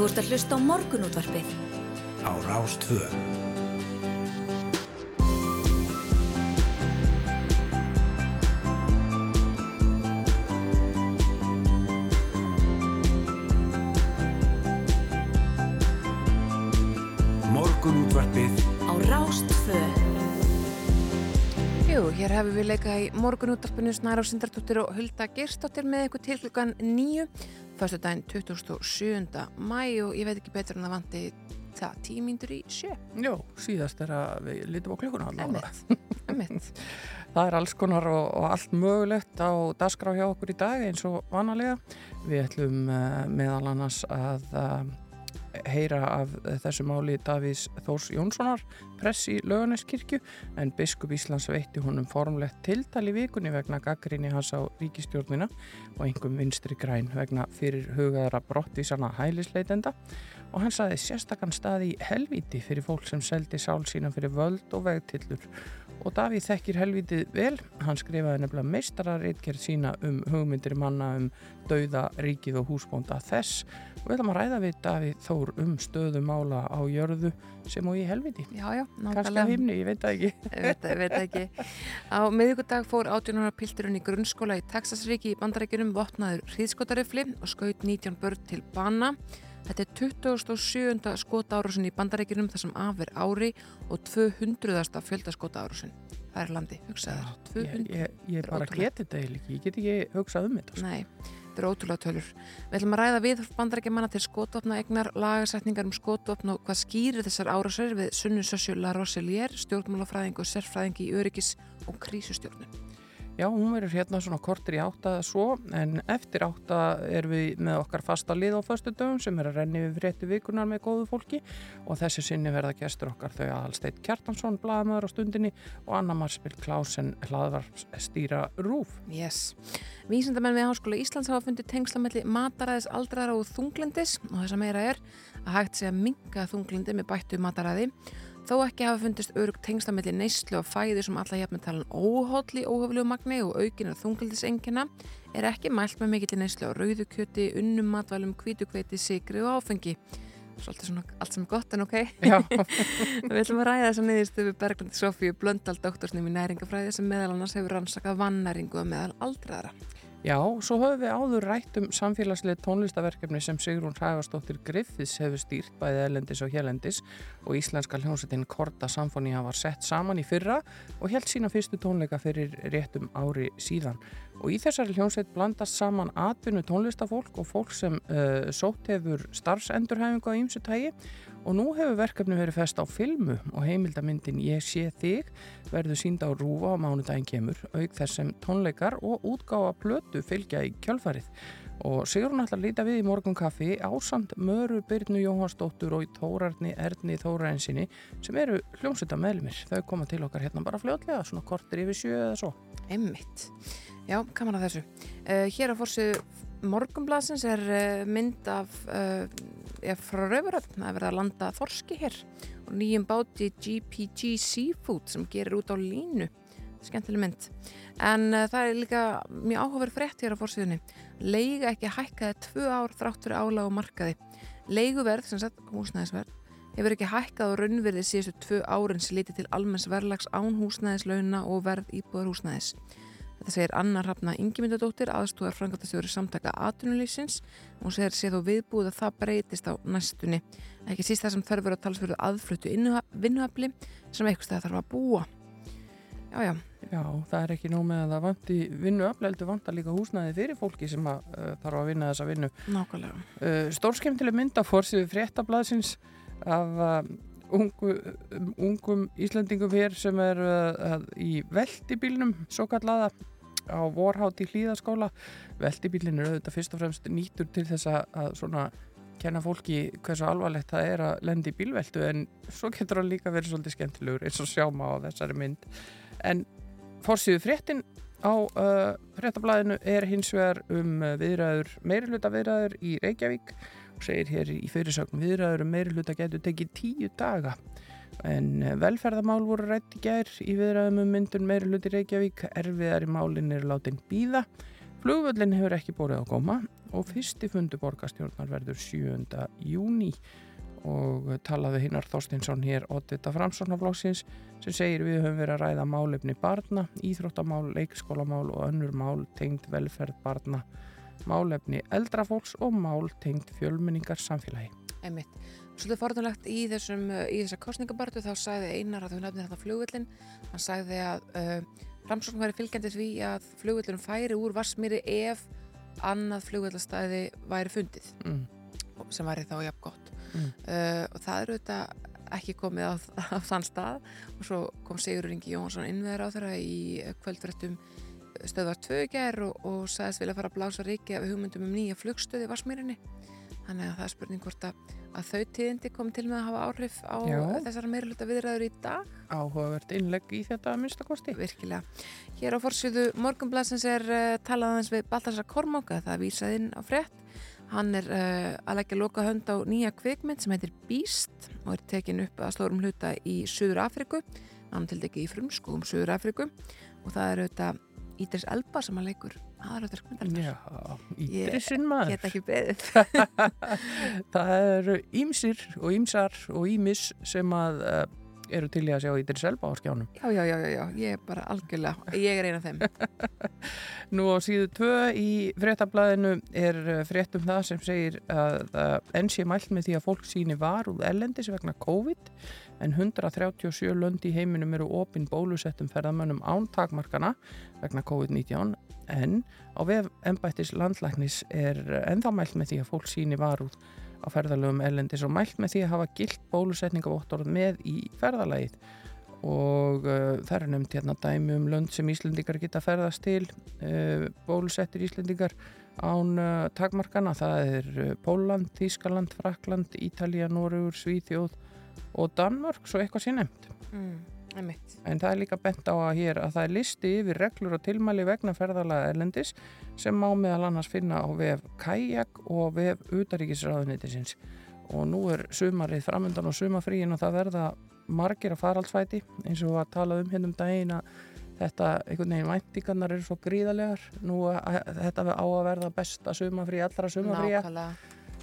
Þú ert að hlusta á morgunútvarpið. Á Rástvö. Morgunútvarpið Á Rástvö. Jú, hér hefur við leikað í morgunúttarpinu Snæra og Sindardóttir og Hulda Gerstóttir með eitthvað til klukkan nýju fyrstu daginn 27. mæ og ég veit ekki betur en það vanti það tímíndur í sjö Jó, síðast er að við lítum á klukkuna emmett Það er alls konar og, og allt mögulegt á dagskrá hjá okkur í dag eins og vanalega. Við ætlum uh, meðal annars að uh, heyra af þessu máli Davís Þórs Jónssonar press í löganeskirkju en biskup Íslands veitti honum formlegt tiltal í vikunni vegna gaggrinni hans á ríkistjórnina og einhverjum vinstri græn vegna fyrir hugaðara brottvísana hælisleitenda. Og hann saði sérstakann staði í helvíti fyrir fólk sem seldi sál sína fyrir völd og vegtillur og Davíð þekkir helvítið vel. Hann skrifaði nefnilega meistararitgerð sína um hugmyndir manna um dauða, ríkið og húsbónda þess. Og við ætlum að ræða við Davíð Þór um stöðumála á jörðu sem og í já, kannski nákvæmlega himni, ég veit það ekki. Veit, það ekki. Á miðugudag fór 18 ára pilturinn í grunnskóla í Texasríki í bandarækjunum vopnaður hríðskotarifli og skaut 19 börn til bana. Þetta er 27. skotárusin í bandarækjunum þar sem af er ári og 200. fjöldaskotárusin. Það er landi, hugsaður. ég, 200. ég, ég bara geti þetta eiginlega ekki, ég get ekki hugsað um þetta sko. Nei, þetta er ótrúlega tölur. Við ætlum að ræða við bandarækjumanna til skotvopna egnar, lagasetningar um skotvopn og hvað skýrir þessar árásir við Sunnu Sössju La Roselier, stjórnmálafræðing og sérfræðing í öryggis og krísustjórnun. Já, hún verður hérna svona kortir í átta eða svo, en eftir átta erum við með okkar fasta lið á föstu dögum sem er að renni við frétti vikunar með góðu fólki og þessi sinni verða gestur okkar þau Alsteit Kjartansson, blaðamöður á stundinni og Anna Marspil Klausen, hlaðvar stýra rúf. Yes. Vísindamenn við Háskóla Íslands hafa fundið tengslamelli mataræðis aldrara og þunglindis og þess að meira er að hægt að minga þunglindi með bættu mataræði þó ekki hafa fundist örug tengslamelli neyslu og fæði sem alla með talan óhólli óhöflegu magni og aukinar þunglindisengina er ekki mælt með mikill neyslu á rauðukjöti, unnum matvælum, hvítukveiti, sigri og áfengi. Svolítið svona allt sem er gott en ok. Já, Við ætlum að ræða þess að niðurstu við Berglandi Sofíu Blöndal doktorsnum í næringafræði sem meðal annars hefur rannsakað vannæringu að meðal aldraðara. Já, svo höfum við áður rætt um samfélagslega tónlistaverkefni sem Sigrún Hræfarsdóttir Griffiths hefur stýrt bæði elendis og hérlendis og íslenska hljómsveitin Korda Samfónia var sett saman í fyrra og held sína fyrstu tónleika fyrir réttum ári síðan. Og í þessari hljómsveit blandast saman atvinnu tónlistafólk og fólk sem uh, sótt hefur starfsendurhæfingu á ýmsu tægi og nú hefur verkefni verið fest á filmu og heimildamyndin Ég sé þig verður sínd á rúfa á mánudaginn kemur auk þess sem tónleikar og útgáfa plötu fylgja í kjölfarið og Sigrun ætlar að líta við í morgun kaffi ásand Möru Byrnu Jóhansdóttur og í Tórarni Erni Þórainsinni sem eru hljómsvita meðlumir þau koma til okkar hérna bara fljótlega svona kortir yfir sjö eða svo Emmitt. Já, kaman að þessu. Uh, hér á fórsið morgunblasins er uh, mynd af uh, frá Rauvaröfn. Það er verið að landa þorski hér og nýjum báti GPG Seafood sem gerir út á línu. Skemmtileg mynd. En uh, það er líka mjög áhugaverð frétt hér á fórsíðunni. Leiga ekki hækkaði tvö ár þrátt fyrir álag og markaði. Leiguverð, sem sagt húsnæðisverð, hefur ekki hækkað á raunverði síðustu tvö árin sem lítið til almenns verðlags án húsnæðislauna og verð íbúðar húsnæðis. Þetta segir Anna Hrafna Ingimundadóttir, aðstúðar frangatastjóri samtaka atvinnulífsins. Hún segir séð og viðbúið að það breytist á næstunni. Ekki síst það sem þarf að talsverðu aðfluttu vinnuhafli sem eitthvað það þarf að búa. Já, já, Já, það er ekki nóg með að það vanti vinnu afleildu vantar líka húsnæði fyrir fólki sem að, uh, þarf að vinna þessa vinnu. nákvæmlega. Uh, Stórskemtileg mynd af fórsíðu fréttablaðsins af uh, ungu, um, ungum Íslandingum hér sem er uh, í veldibílnum, svo kallaða á vorhátt í hlýðaskóla. Veldibílin er auðvitað fyrst og fremst nýtur til þess að, svona kenna fólki hversu alvarlegt það er að lendi í bílveldu en svo getur hann líka verið svolítið skemmtilegur eins og sjáma á þessari mynd. En fórsíðu fréttin á uh, fréttablaðinu er hins vegar um viðræður, meiriluta viðræður í Reykjavík segir hér í fyrirsögnum viðræður um meiriluta getur tekið tíu daga. En uh, velferðamál voru rætt í gær í viðræðum um myndun meiriluti Reykjavík. Erfiðar í málinn er látin býða Flugvöllin hefur ekki bórið á góma og fyrsti fundu borgarstjórnar verður 7. júni og talaði hinnar Þorstinsson hér Oddvita Framsóknarflóksins sem segir við höfum verið að ræða málefni barna, íþróttamál, leikskólamál og önnur mál tengd velferð barna, málefni eldrafólks og mál tengd fjölmenningar samfélagi. Einmitt. Svolítið forðunlegt í þessum, í þessa kostningabartu þá sagði Einar að þú nefnir þetta flugvillin hann sagði að uh, Framsókn væri fylgjandi því að flugvillin færi úr Varsmýri ef annað flugvillastæði væri fundið Mm. sem væri þá jafn gott Mm. uh, og það eru þetta ekki komið á, á þann stað og svo kom Sigur Ingi Jónsson innveður á þeirra í kvöldfrættum stöðvar tvöger og, og sagðist vilja fara að blása ríki af hugmyndum um nýja flugstöði í Varsmýrinni þannig að það er spurning hvort að, að þau tíðindi kom til með að hafa áhrif á Já. þessara meiruluta viðræður í dag Áhugavert innlegg í þetta minnstakosti. virkilega. Hér á forsýðu morgunblassins er uh, talað aðeins við Baltasar Kormáka, það er vísað inn á frétt hann er uh, að leggja loka hönd á nýja kvikmynd sem heitir Beast og er tekin upp að slórum hluta í Suður Afriku, hann til degi í frumskóum Suður Afriku og það er auðvitað Ídris Elba sem að leikur aðröðverk myndarinnar. Já, ídrisinn maður. Get ekki beðið. það eru ímsir og ímsar og ímis sem að uh, eru til í að sjá ídris elba á skjánum. Já, já, já, já, já, ég er bara algjörlega, ég er eina af þeim. Nú á síðu tvö í fréttablaðinu er uh, frétt um það sem segir að uh, enn sé mælt með því að fólk síni var úr ellendis vegna COVID en 137 lönd í heiminum eru opinn bólusettum ferðamönnum án takmarkana vegna COVID-19 en á vef embættis landlæknis er ennþá mælt með því að fólk síni var úr á ferðalögum ellendis og mælt með því að hafa gilt bólusetningavottorð með í ferðalagið. Og uh, það er nefnt hérna dæmi um lönd sem Íslendingar geta ferðast til uh, bólusettir Íslendingar án uh, takmarkana. Það er Póland, Þískaland, Frakland Ítalía, Noregur, Svíþjóð og Danmörk, svo eitthvað sé nefnt. Mm, en það er líka bent á að hér að það er listi yfir reglur og tilmæli vegna ferðalaga erlendis sem má meðal annars finna á vef Kajak og vef Utaríkisráðunitisins og nú er sumarið framöndan og sumafríin og það verða margir að faraldsvæti eins og að tala um hérna um daginn að þetta, einhvern veginn væntingarnar eru svo gríðalegar nú að, þetta á að verða besta sumafrí allra Nákvæmlega,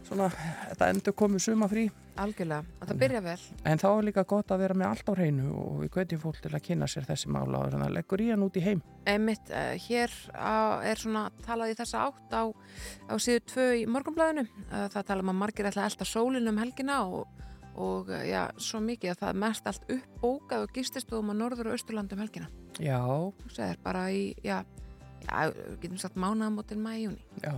svona þetta endur komið sumafrí algjörlega. Og það byrja vel. En þá er líka gott að vera með allt á hreinu og við hvetjum fólk til að kynna sér þessi mála og þannig að leggur í hann út í heim. Einmitt, uh, hér á, er svona talað í þessa átt á, á síðu tvö í morgunblæðinu. Uh, það tala um að margir ætla að elda sólinu um helgina og, og uh, já, svo mikið að það er mest allt uppbókað og gististóðum á norður og austurland um helgina. Já, Það er bara í, já, já getum sagt mánaðamótin mæ í júni. já.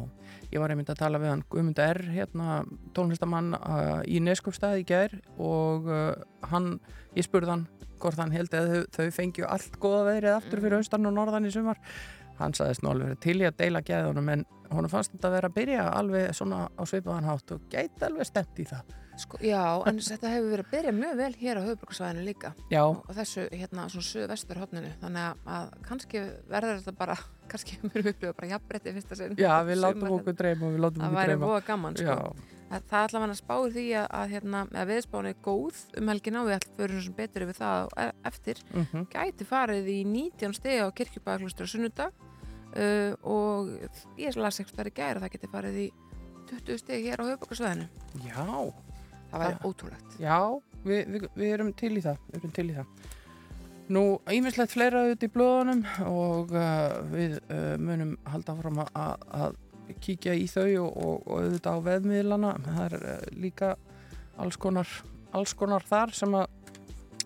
Ég var einmitt að tala við hann Guðmund R, hérna tónlistamann uh, í Neskjöpstað í gær og uh, hann, ég spurði hann hvort hann held að þau, þau fengju allt góða veðrið aftur fyrir austan og norðan í sumar. Hann saðist nú alveg til í að deila gæðunum en honum fannst þetta að vera að byrja alveg svona á svipaðan hátt og gæti alveg stemt í það. Sko, já, en þetta hefur verið að byrja mjög vel hér á höfubrukasvæðinu líka. Já, og þessu hérna svona suðvestur hotninu þannig að kannski verður þetta bara kannski mér upplifa bara jafnbretti fyrsta sinn. Já, við látum okkur dreyma og við látum það okkur væri dreyma. voða gaman sko. Já, að, það hann að spáði því að, að, hérna, að viðspáni er góð um helgina og við ætlum fyrir sem betur yfir það á e- eftir. Mhm. gæti farið í 19 steg á kirkjubæðaklustur á sunnudag uh, og ég las stær í gæri að það geti farið í 20 steg hér á höfubokarsvæðinu já, það væri Það- ótrúlegt. Já, við, við, við erum til í það, Nú, ímislegt fleira auðvitað í blöðunum og uh, við uh, munum halda fram að, að, kíkja í þau og, og, og auðvitað á veðmiðlana. Það er uh, líka alls konar, alls konar þar sem að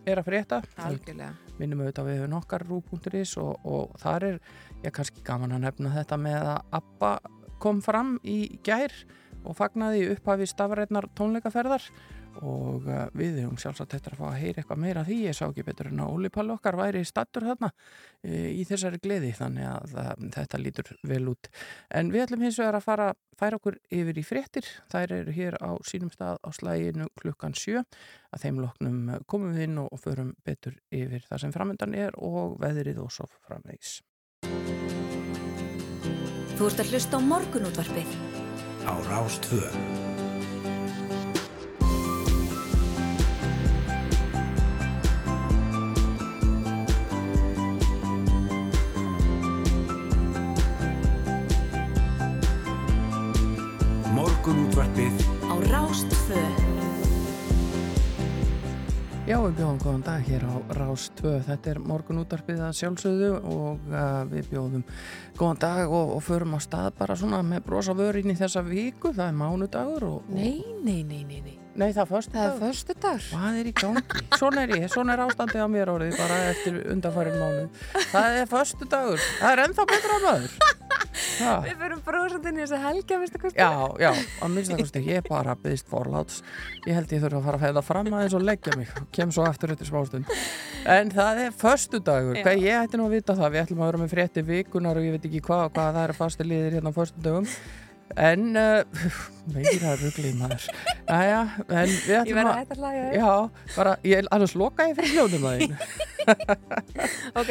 er að frétta. algjörlega Minnum auðvitað við nokkar rú.is og, og þar er, ég kannski gaman að nefna þetta með að Abba kom fram í gær og fagnaði upphafi stafrætnar tónleikaferðar og uh, við höfum sjálfsagt þetta að fá að heyra eitthvað meira af því, ég sá ekki betur en að Óli Pall okkar væri stattur þarna uh, í þessari gleði. Þannig að uh, þetta lítur vel út. En við ætlum hins vegar að fara færa okkur yfir í fréttir, þær eru hér á sínum stað á slæginu klukkan sjö. Að þeim loknum komum við inn og, förum betur yfir það sem framöndan er og veðrið og svo framvegis. Þú ert að hlusta á morgunútvarpið. á Rástvö. Morgunútvarpið á Rástfö. Já, við bjóðum góðan dag hér á Rás 2. Þetta er morgunútvarpið að sjálfsögðu og uh, við bjóðum góðan dag og, og förum á stað bara svona með brosa vörin í þessa viku. Það er mánudagur og... Nei, nei, nei, nei, nei. Nei, það er förstu Það er dagur. förstu dagur. Hvað er í gangi? Svona er ég, svona er ástandið á mér orðið bara eftir undanfærin mánu. Það er förstu dagur. Það er ennþá betra maður. Ha. Við fyrir bróðsandinn í þessa helgja, veistu hvað? Já, já, að minnst það kosti, ég bara byggst forláts. Ég held ég þurfa að fara að fæða fram aðeins og leggja mig. Kem svo eftir smástund. En það er föstudagur. Já. Hvað ég ætti nú að vita það. Við ætlum að vera með frétti vikunar og ég veit ekki hvað og hvað það eru fasti liðir hérna á föstudagum. En, uh, meira ruglið maður. Jæja, en við Ég ætlum verði að að... hætta að hlæja. Já, bara, ég annars loka ég fyrir hljóðum að þín. Ok,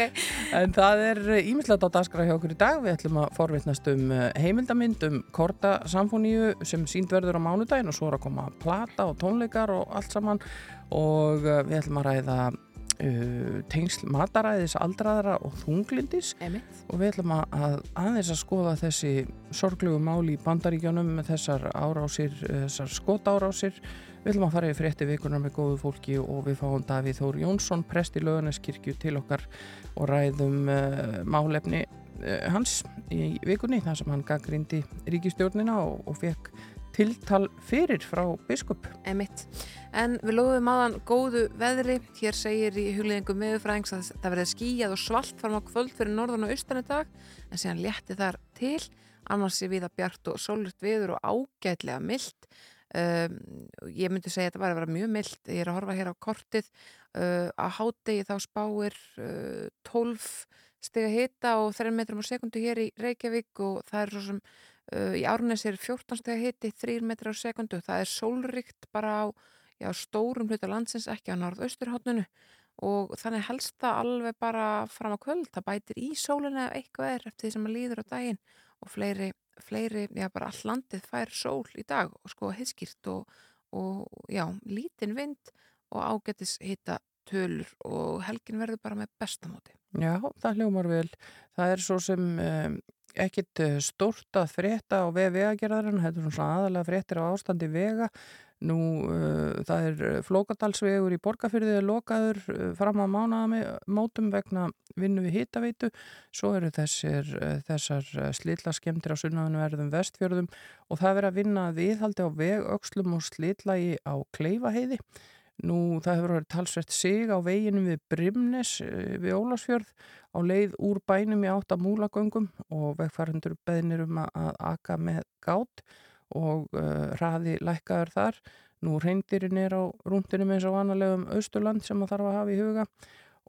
En það er ímislegt á dagskrá hjá okkur í dag. Við ætlum að forvitnast um eh, heimildamind um Korta Samfoníu sem sínd verður á mánudaginn og svo er að koma plata og tónleikar og allt saman og eh, við ætlum að ræða tengsl mataræðis aldraðara og þunglindis emitt. og við ætlum að, að aðeins að skoða þessi sorglugu máli í bandaríkjónum með þessar árásir, eh, þessar skotárásir Við ætlum að fara í frétti vikunar með góðu fólki og við fáum Davíð Þór Jónsson, prest í löganeskirkju til okkar og ræðum uh, málefni uh, hans í vikunni þar sem hann gaggrindi ríkistjórnina og, og fekk tiltal fyrir frá biskup. Emitt. En við lofum aðan góðu veðri. Hér segir í hugliðingum meðufræðings að það verði skýjað og svalt fram á kvöld fyrir norðan og austan í dag en síðan létti þar til. Annars sé við að bjart og sólurt viður og ágætlega myllt. Um, ég myndi segja að þetta var að vera mjög myllt. Ég er að horfa hér á kortið. Uh, að hádegi þá spáir uh, 12 stiga hita og 3 metrum á sekundu hér í Reykjavík og það er svo sem uh, í Árnes er 14 stiga hiti 3 metrar á sekundu. Það er sólríkt bara á já, stórum hluta landsins, ekki á norðausturhóttnunu og þannig helst það alveg bara fram á kvöld. Það bætir í sólina ef eitthvað er eftir því sem að líður á daginn og fleiri, fleiri já, bara all landið fær sól í dag og sko heiðskýrt og, og já, lítinn vind og ágætis hita tölur og helgin verður bara með bestamóti. Já, það hljómar vel. Það er svo sem um, ekkit eh, stórt að frétta á veg vegagerðarinn, þetta er svona aðalega fréttir á ástandi vega. Nú, uh, það er flókadalsvegur í borgarfyrðið er lokaður uh, fram á mánaðamótum vegna vinnu við hitaveitu. Svo eru þessir, uh, þessar slitla skemmtir á sunnaðinu verðum vestfjörðum og það verður að vinna viðhaldi á vegökslum og slitlagi á Kleifaheiði. Nú, það hefur verið talsvert sig á veginum við Brimnes uh, við Ólasfjörð á leið úr bænum í átt að múlagöngum og vegfærandur beðnir um að, aka með gátt og uh, hraði lækkaður þar. Nú reyndirinn er á rúndinum eins og vanalegum Austurland sem það þarf að hafa í huga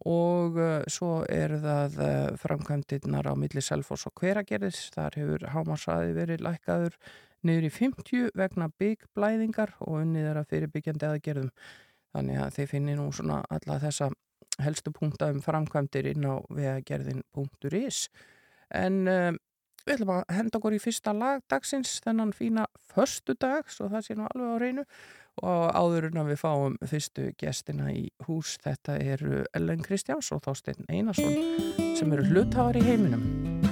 og uh, svo er það uh, framkvæmdirnar á milli Selfoss og Hveragerðis. Þar hefur hámarsaði verið lækkaður niður í 50 vegna byggblæðingar og unnið er að fyrirbyggjandi aðgerðum. Þannig að þið finnir nú svona alla þessa helstu punkta um framkvæmdir inn á vegagerðin.is en um, við ætlum að henda okkur í fyrsta lag dagsins þennan fína förstu dag svo það sé nú alveg á reynu og áður en að við fáum fyrstu gestina í hús þetta eru Ellen Kristjáns og Þásteinn Einarsson sem eru hluthafar í heiminum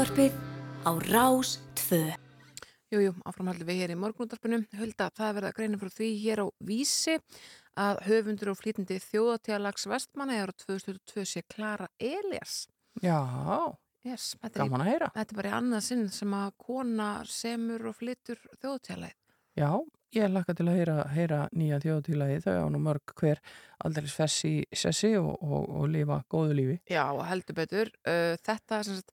Morgunútvarpið á Rás 2. Jú, jú, áframhaldum við hér í morgunúttarpinu. Hulda, það er verið að greina frá því hér á Vísi að höfundur og flýtindi þjóðatíðalags Vestmanna er á 2022 sé Klara Elias. Já, Yes, þetta, er, gaman að heyra. þetta er bara í annað sinn sem að kona semur og flyttur þjóðatíðalæð. Já, ég laka til að heyra, heyra nýja þjóðtílaði þau á nú mörg hver aldrei fessi sessi og, og, og lifa góðu lífi. Já, heldur betur. Uh, þetta, sem sagt,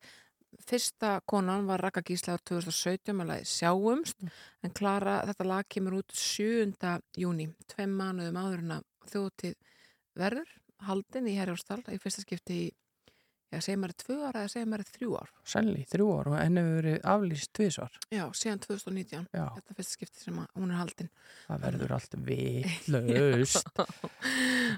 fyrsta konan var Raka Gísla á 2017 með lagi Sjáumst, en Klara, þetta lag kemur út 7. júni, tveim mánuðum áður en að þjóðtíð verður, haldin í Herjórstal, í fyrsta skipti í, já, segir maður tvö ára eða segir maður þrjú ár. Senni, þrjú ár og enn hefur verið aflýst tvisvar. Já, síðan 2019, Já, þetta fyrsta skipti sem að hún er haldin. það verður allt vitlaust.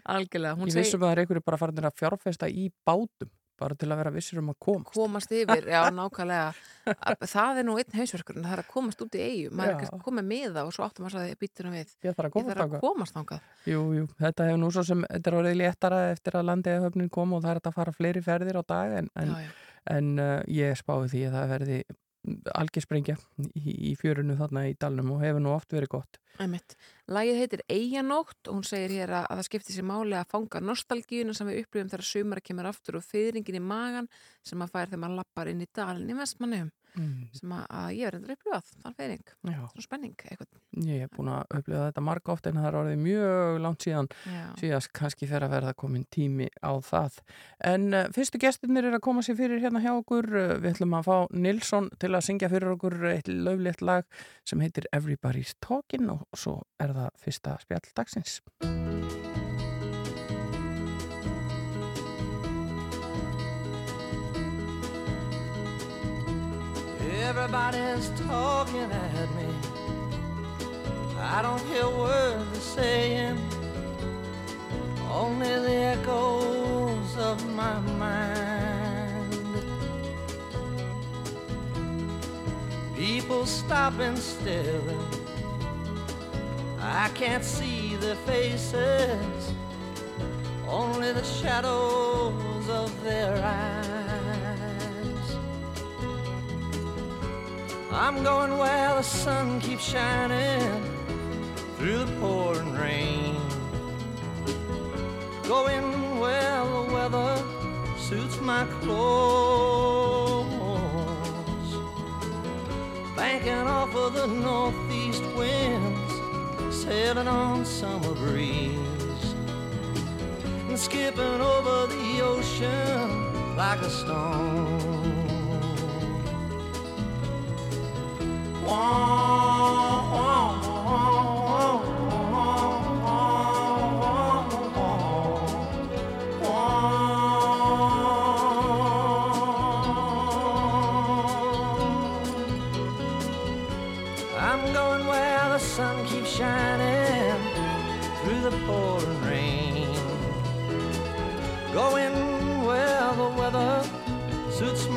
Algjörlega, Ég segir vissum að það er einhverju bara farin að fjárfesta í bátum, bara til að vera vissir um að komast. komast yfir, já, nákvæmlega Að- það er nú einn hausverkurinn, það er að komast út í eigu maður er Já. kannski komið með það og svo áttum að því býtuna við Ég þarf að að komast þangað Jú, jú, þetta hefur nú svo sem, þetta er orðið léttara eftir að landiða höfnin kom og það er að fara fleiri ferðir á dag en, en, já, já. en uh, ég spáði því að það verði algjörspringja í, í fjörunu þarna í dalnum og hefur nú oft verið gott. Einmitt. Lagið heitir Eyjanótt og hún segir hér að, að það skiptir sér máli að fanga nostalgíuna sem við upplifum þegar sumara kemur aftur og fyrringin í magan sem að fær þegar maður lappar inn í dalin í vestmannum Mm. sem að, að ég er endur upplifað, þann fyrring svona spenning eitthvað ég hef búin að upplifa þetta marg oft en það er orðið mjög langt síðan já. síðast kannski fer að verða komin tími á það. En uh, fyrstu gestirnir er að koma sér fyrir hérna hjá okkur. Uh, við ætlum að fá Nilsson til að syngja fyrir okkur eitt löflétt lag sem heitir Everybody's Talkin' og svo er það fyrsta spjall dagsins. Everybody's talking at me. I don't hear words they're saying, only the echoes of my mind. People stop and staring. I can't see their faces, only the shadows of their eyes. I'm going where the sun keeps shining through the pouring rain. Going where the weather suits my clothes. Banking off of the northeast winds, sailing on summer breeze. And skipping over the ocean like a stone. Wah, wah,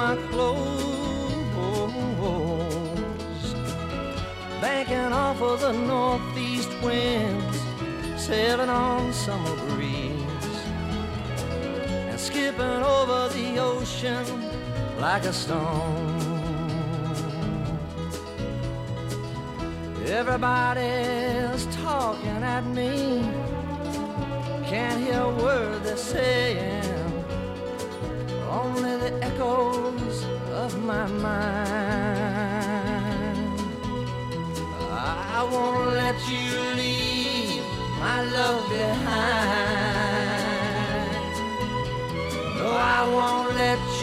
my clothes. Banking off of the northeast winds, sailing on summer breeze. And skipping over the ocean like a stone. Everybody's talking at me. Can't hear a word they're saying. Echoes of my mind. I won't let you leave my love behind. No, I won't let you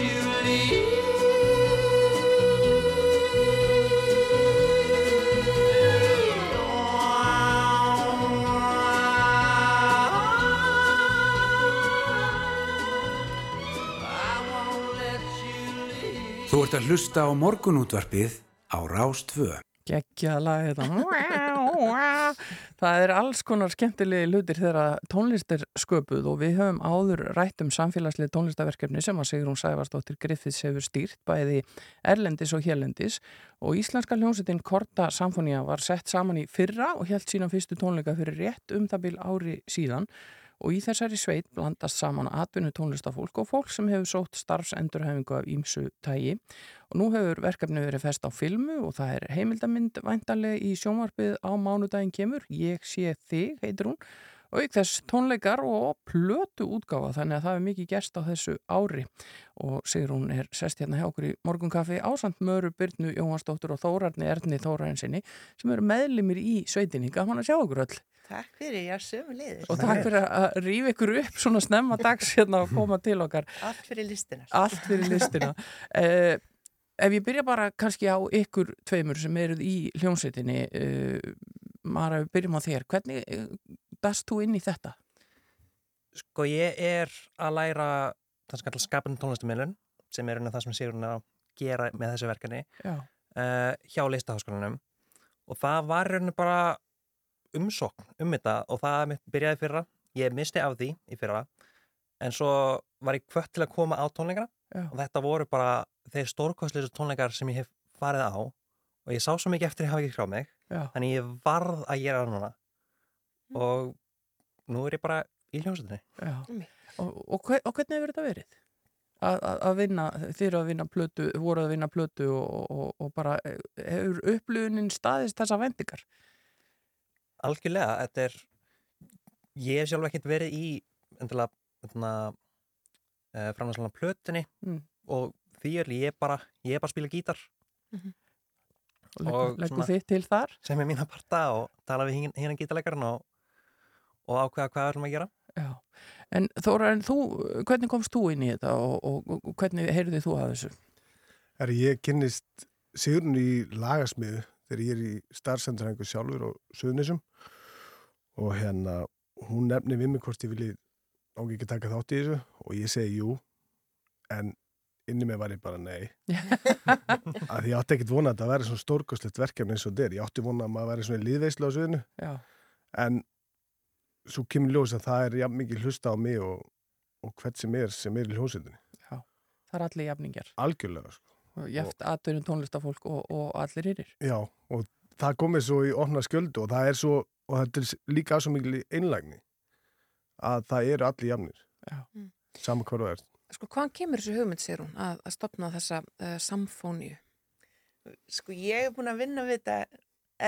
ert að hlusta á morgunútvarpið á Rás 2. geggjala þetta. Það er alls konar skemmtilegi hlutir þegar tónlist er sköpuð og við höfum áður rætt um samfélagslega tónlistaverkefni sem að Sigrún Sævarsdóttir Griffiths hefur stýrt bæði erlendis og hérlendis. Og íslenska hljómsettin Korta Samfonía var sett saman í fyrra og held sína fyrstu tónleika fyrir rétt um það bil ári síðan. og í þessari sveit blandast saman atvinnu tónlistafólk og fólk sem hefur sótt starfsendurhefingu af ímsu tægi og nú hefur verkefni verið fest á filmu og það er heimildamind væntanlega í sjónvarpið á mánudaginn kemur. Ég sé þig, heitir hún. og auk þess tónleikar og plötu útgáfa þannig að það er mikið gerst á þessu ári. Og sigur hún er sest hérna hjá okkur í morgunkaffi ásand Möru Byrnu Jóhansdóttur og Þórarni Erni Þórarnsinni sem eru meðlimir í sveitinni, gaman að sjá okkur öll. Takk fyrir, já, sömu liðis. og takk fyrir að rífa ykkur upp svona snemma dags hérna og koma til okkar. Allt fyrir listina. allt fyrir listina. Uh, ef ég byrja bara kannski á ykkur tveimur sem eruð í hljómsveitinni uh, Mara, við byrjum á þér. Hvernig dast þú inn í þetta? Sko ég er að læra það sem kallar skapandi tónlistamilun sem er unna það sem Sigrun er að gera með þessu verkefni uh, hjá listaháskólanum og það var rauninu bara umsókn um þetta og það byrjaði fyrra ég misti af því í fyrra en svo var ég kvött til að koma á tónleikana Já. og þetta voru bara þeir stórkostleisu tónleikar sem ég hef farið á og ég sá svo mikið eftir að hafa ekki hrá mig já, þannig ég varð að gera það núna. Og nú er ég bara í hljómsveitinni. Og, og, og hvernig hefur þetta verið? Að, að, að vinna, eru að vinna plötu, voru að vinna plötu og, og, og bara eh, hefur upplifunin staðist þessa vendingar? algjörlega, þetta er ég hef sjálf ekkert verið í hérna, uh, framhanslana plötunni Mm. og því er ég bara ég er bara að spila gítar Og leggur, Og leggur þið til þar? sem er mín að parta og tala við hinn- hérna gítarleikarinn og, og ákveða hvað við ætlum að gera. Já, en Þóra, en þú, hvernig komst þú inn í þetta og, og, og hvernig heyrðið þú að þessu? Er ég kynnist Sigrun í lagasmiðu þegar ég er í starfsendurhengu sjálfur og Suðnisum og hérna hún nefni við mig hvort ég vilji ángi ekki taka þátt í þessu og ég segi jú en inni mig var ég bara nei. Að ég átti ekkert vona að það væri svona stórkostlegt verkefni eins og þetta er, ég átti vona að maður væri svona í líðveislu á Suðinu Já, en svo kemur ljós að það er jafn mikið hlusta á mig og, og hvert sem er sem er í hljómsveitinni það er allir jafningar. algjörlega sko Jæft atvinnum tónlistafólk og, og allir yrir. Já, og það komið svo í opna skjöldu og það er svo, og þetta er líka svo mikil einlægni að það eru allir jafnir. Já. Mm. Saman hvað það er. Sko, hvaðan kemur þessu hugmynd, sér hún, að, að stopna þessa uh, samfóníu? Sko ég hef búin að vinna við þetta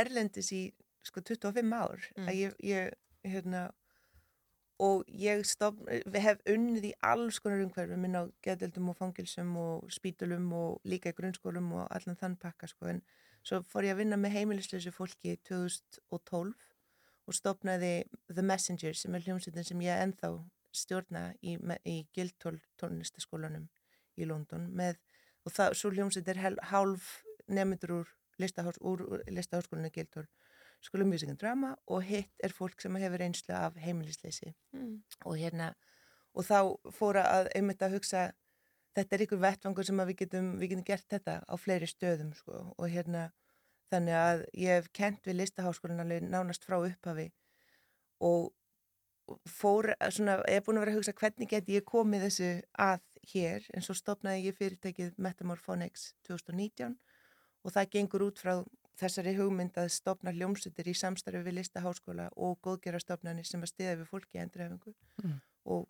erlendis í sko 25 ár. Mm. Að ég, ég, hérna, og ég stopp, við hef unnið í alls konar umhverfum, minn á geðdeldum og fangilsum og spítulum og líka í grunnskólum og allan þann pakka, sko. En svo fór ég að vinna með heimilisleysu fólki 2012 og stopnaði The Messenger sem er hljómsveitin sem ég ennþá stjórna í, í Guildhall tónlistaskólanum í London með, og það, svo hljómsveit er hálf nefndur úr listahás, úr, úr Guildhall skólum Music and Drama og hitt er fólk sem hefur einslu af heimilisleysi. Mm. og hérna og þá fóra að einmitt að hugsa þetta er ykkur vettvangur sem við getum, við getum gert þetta á fleiri stöðum sko. Og hérna þannig að ég hef kent við listaháskólan alveg nánast frá upphafi. Og fór, svona, ég er búin að vera að hugsa hvernig geti ég komið þessu að hér en svo stopnaði ég fyrirtækið Metamorphonics 2019 og það gengur út frá þessari hugmynd að stopna hljómsutir í samstarfi við listaháskóla og góðgerastofnani sem að stiða við fólki í endurhefingu Mm. og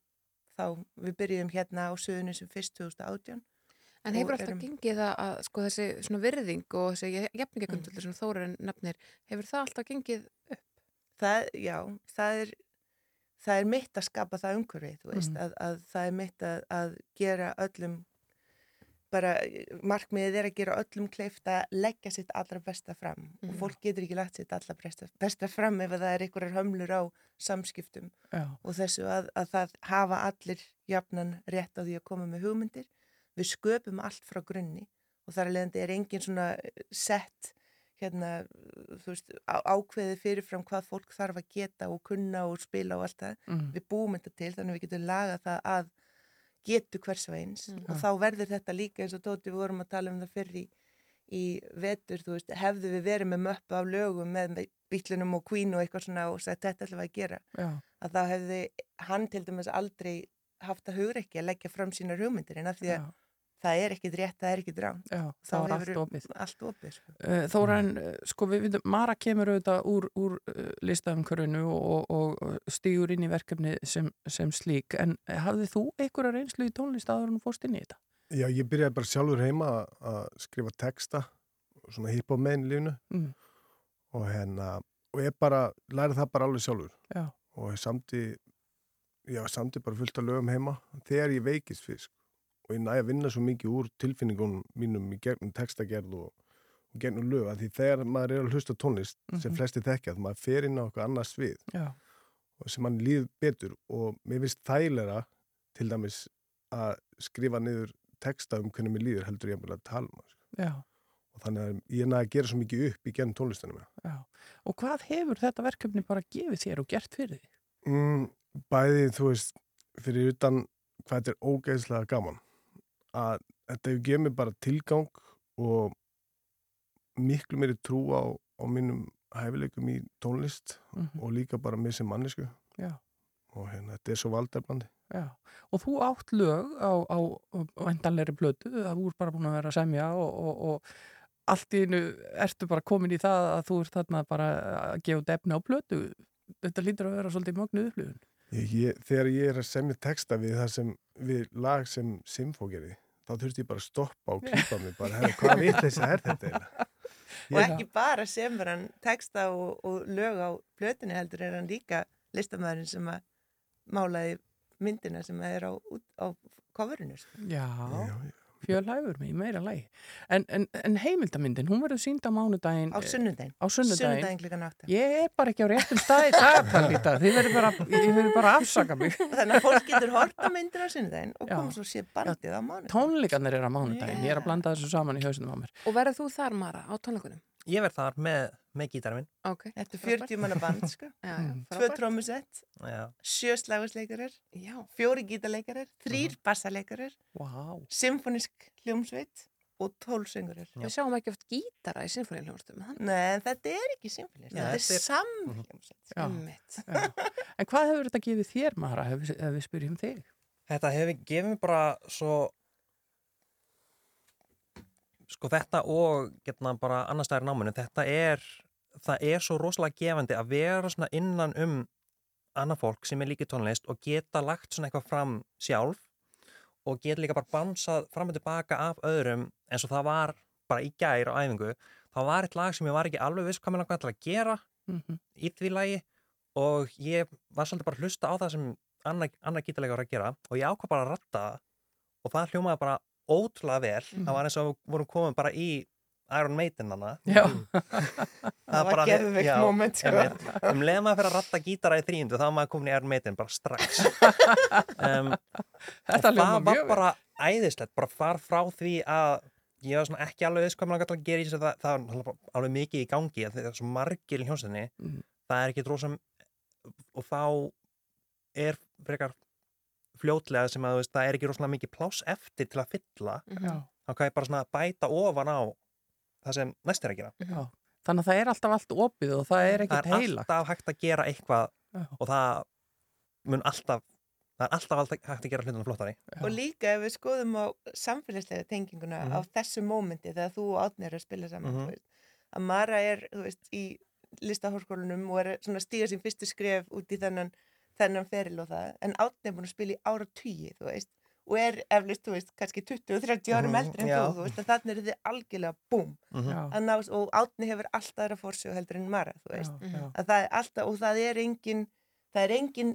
þá við byrjum hérna á söðunum sem fyrst 2018 En hefur alltaf erum- gengið að, að sko þessi svona virðing og þessi jafningakundulur sem Þórarinn nefnir, hefur það alltaf gengið upp? það, já, það er það er mitt að skapa það umhverfið, þú veist, Mhm. að, að það er mitt að, að gera öllum bara, markmiðið er að gera öllum kleift að leggja sitt allra besta fram og Mhm. fólk getur ekki lagt sitt allra besta, besta fram ef að það er einhverjar hömlur á samskiptum Já. og þessu að, að það hafa allir jafnan rétt á því að koma með hugmyndir við sköpum allt frá grunni og þar leiðandi er engin svona eh, sett hérna, veist, á, ákveðið fyrirfram hvað fólk þarf að geta og kunna og spila og allt það. Mm. Við búum þetta til þannig að við getum lagað það að getu hvers og eins Mm. og þá verður þetta líka eins og Tóti við vorum að tala um það fyrr í, í vetur, þú veist, hefðu við verið með möppu af lögum með bítlunum og Queen og eitthvað svona og sagt þetta ætlum við að gera Já. að þá hefði hann til dæmis aldrei haft að hugra ekki að leggja fram sínar hugmyndir en af því að Já. Það er ekkit rétt, það er ekkit rám þá var allt opið. allt opið sko. Uh, Þóran, uh, sko við veitum, Mara kemur auðvitað úr, úr uh, listaumkörunu og, og, og stígur inn í verkefni sem, sem slík, en hafði þú einhverja reynslu í tónlist áður en þú fórst inn í þetta? Já, ég byrjaði bara sjálfur heima að- að skrifa texta, svona hip-hop meginn í lífnu Mm. og hérna, og ég bara lærið það bara alveg sjálfur Já. og samti, já, samti bara fullt af lögum heima þegar ég veikist fyrst og ég næði að vinna svo mikið úr tilfinningunum mínum í gegnum textagerð og, og gegnum lög, að því þegar maður er að hlusta tónlist sem Mhm. flesti þekkja, að maður fer inn á eitthvað annars svið Já. og sem mann líður betur og mér finnst þægilega til dæmis að skrifa niður texta um hvernig mér líður heldur ég að tala um það sko. Já. og þannig að ég næði að gera svo mikið upp í genn tónlistinu mér. Já. Og hvað hefur þetta verkefni bara gefið þér og gert fyrir þig? Mm, bæði, þú veist, fyrir utan hvað þetta er ógeðslega gaman að þetta hefur gefið mér bara tilgang og miklu meiri trú á, á mínum hæfileikum í tónlist Mhm. og líka bara mér sem mannesku Já. og hérna, þetta er svo valdeflandi. Já, og þú átt lög á, á, á vendanleiri blötu, það voru bara búin að vera að semja og, og, og allt í einu ertu bara komin í það að þú ert þarna bara að gefa defni á blötu. Þetta lítur að vera svolítið mögnuð upplifun. Ég, ég, þegar ég er að semja texta við það sem, við lag sem Simfó gerði, þá þurfti ég bara að stoppa og klípa mig bara, hvað vitleysa er þetta eiginlega? og ekki bara semur hann texta og, og lög á plötinu heldur er hann líka listamæðurinn sem að málaði myndina sem er á, út- á coverinu sko. Já, Já, já. Fjölhæfur mig, meira lægi. En, en, en heimildamyndin, hún verður sínd á mánudaginn. á sunnudaginn Á sunnudaginn. sunnudaginn klukkan átta Ég er bara ekki á réttum stað í dag, Talita. Þið verður bara, bara afsaka mig. þannig að fólk getur hort á myndina á sunnudaginn og koma svo sé bandið á mánu Tónleikarnir eru á mánudaginn. Ég er að blanda þessu saman í hausnum á mér. Og verður þú þar, Mara, á tónleikunum? Ég verð þar með, með gítarinn minn. Ok. Þetta er 40 manna band sko Já, já, Mm. tvö trómusett, Já. sjö slagusleikarar Já, fjóri gítarleikarar, þrýr bassaleikarar Vá. symfonisk hljómsveit og tólsöngurar við sjáum ekki oft gítara í sinfónihljónstum. Nei, en þetta er ekki Nei, þetta er er- samhljómsveit Já. Einmitt. Já. En hvað hefur þetta gefið þér, Mara, ef, við- ef við spyrjum þig? Þetta hefur gefið mér bara svo sko þetta og getna bara annars stæðir náminu, þetta er það er svo rosalega gefandi að vera svona innan um annað fólk sem er líka í tónlist og geta lagt svona eitthvað fram sjálf og geta líka bara bansað fram og tilbaka af öðrum eins og það var bara í gær á æfingu. Þá var eitt lag sem ég var ekki alveg viss hvað mér langaði til að gera Mm í því lagi og ég var svolítið bara að hlusta á það sem annar, annar gítarleika var að gera og ég ákvað bara að ratta það og það hljómaði bara ótrúlega vel. Það var eins og við vorum komin bara í Iron Maiden hana Já. Það var geðveikt moment, sko. um leið maður fyrir að ratta gítara í þrýndu þá var maður komin í Iron Maiden bara strax. Um, Þetta og það var mjög bara æðislegt bara far frá því að ég var svona ekki alveg viss hvað maður gæti að gera í þessu það, það var alveg mikið í gangi að það er svo margir í hljómsveitinni. Mm. það er ekki drósam og þá er frekar fljótlega sem að þú veist, það er ekki rosalega mikið pláss eftir til að fylla Já. þá kann ég bara svona bæta ofan á það sem næst er að gera Já. þannig að það er alltaf allt opið og það er það ekkert er heilagt alltaf hægt að gera eitthvað Já. og það mun alltaf það er alltaf alltaf hægt að gera hlutunum flottari og líka ef við skoðum á samfélagslega tenginguna Mhm. á þessu mómenti þegar þú og Átni er að spila saman Mhm. þú veist, að Mara er þú veist, í listahórskólanum og er svona stíga sín fyrstu skref út í þennan, þennan feril og það en Átni er búin að spila í ára tugi þú veist og er eflust, þú veist, kannski 20-30 árum Mhm, eldri en já. þú, þú veist, að þannig er þið algjörlega búm. Já, að ná, og Átni hefur alltaf aðra fórsög heldur en Mara, þú veist já, já. að það er alltaf, og það er engin það er engin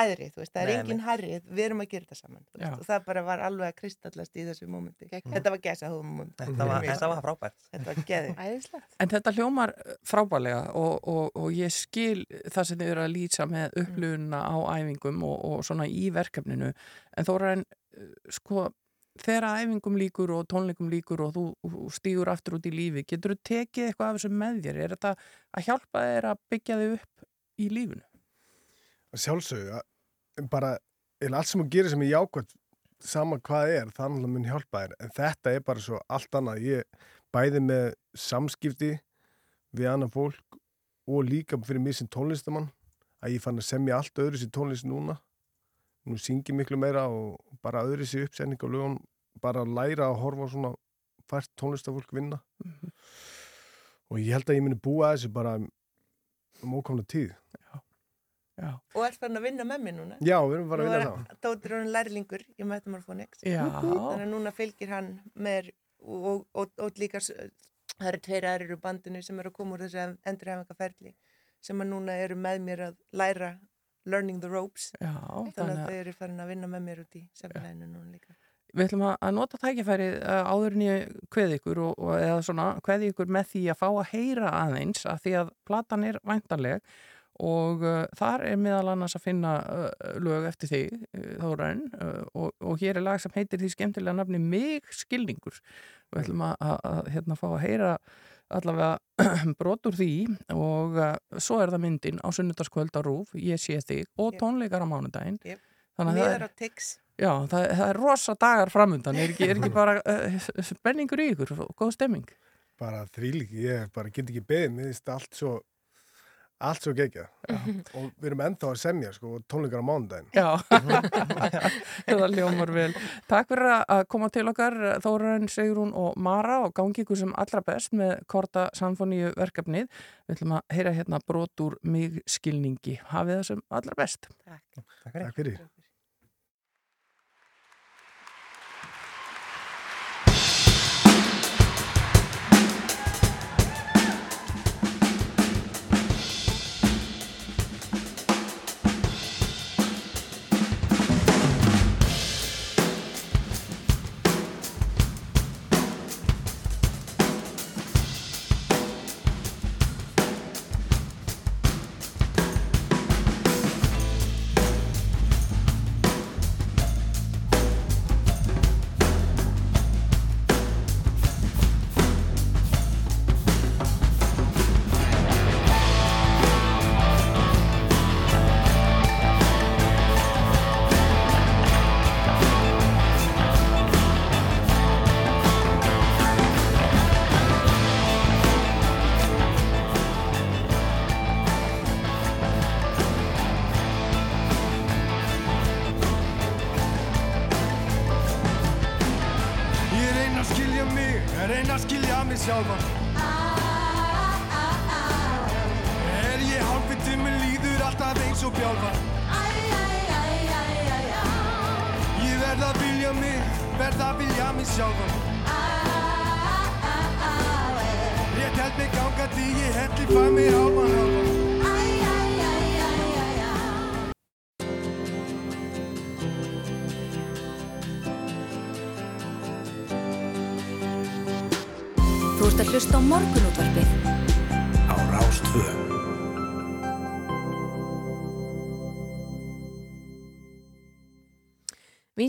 æðri, þú veist, það er Nei, engin herri, við erum að gera þetta saman þú veist, og það bara var alveg að kristallast í þessu mómenti, Geggjað. þetta var gæsa móment, þetta var, þetta var frábært þetta var. En þetta hljómar eh, frábælega og, og, og ég skil það sem þið eru að lýsa með upplunna á æfingum og, og svona í verkefninu. En þó er en, sko, þegar æfingum líkur og tónleikum líkur og þú, stígur aftur út í lífi, getur þú tekið eitthvað af þessu með þér? Er þetta að hjálpa þér að byggja þig upp í lífinu? að bara eða allt sem þú gerir sem er jákvæmt sama hvað er, það náttúrulega mun hjálpa þér. En þetta er bara svo allt annað. Ég bæði með samskipti við annan fólk og líka fyrir mig sem tónlistamann að ég fann að semja allt öðru sér tónlist núna. Nú syngi miklu meira og bara öðru sér uppsetning og lögum bara að læra að horfa svona fært tónlistafólk vinna. Og ég held að ég muni búa að þessu bara um ókomna tíð Já. og er fann að vinna með mér núna. Já, við erum bara að vinna er það Dóttir hann lærlingur í Metamorphonics þannig að núna fylgir hann með og, og, og, og líka það eru tveir aðrir úr bandinu sem eru að koma úr þessu endurhæfingaferli sem að núna eru með mér að læra learning the ropes. Já, þannig þannig að þau eru farin að vinna með mér út í samfélaginu núna líka. Við ætlum að, nota tækifærið uh, áður en ég kveði ykkur og, og eða svona kveði ykkur með því að fá að heyra aðeins að því að platan er væntanleg og uh, þar er meðal annars að finna uh, lög eftir því uh, Þóraun uh, og, og hér er lag sem heitir því skemmtilega nafni Mig skilningur. Við ætlum að, að, að hérna fá að heyra allavega brot úr því og uh, svo er það myndin á sunnudagskvöld á Rúf, ég sé þig og tónleikar á mánudaginn. Miðar er, á Tix já, það, það er rosa dagar framundan, er ekki, er ekki bara uh, spenningur í ykkur? Og góð stemming. Bara þvílík, ég bara get ekki beðið. Mér finnst allt svo allt svo gegja og við erum ennþá að semja sko, og tónleikar á mánudaginn Já, það ljómar vel. Takk fyrir að- koma til okkar Þóraun, Sigrún og Mara og gangi ykkur sem allra best með Korta Samfoníu verkefnið. Við ætlum að heyra hérna brot úr mig skilningi. Hafið það sem allra best. Takk. Takk fyrir.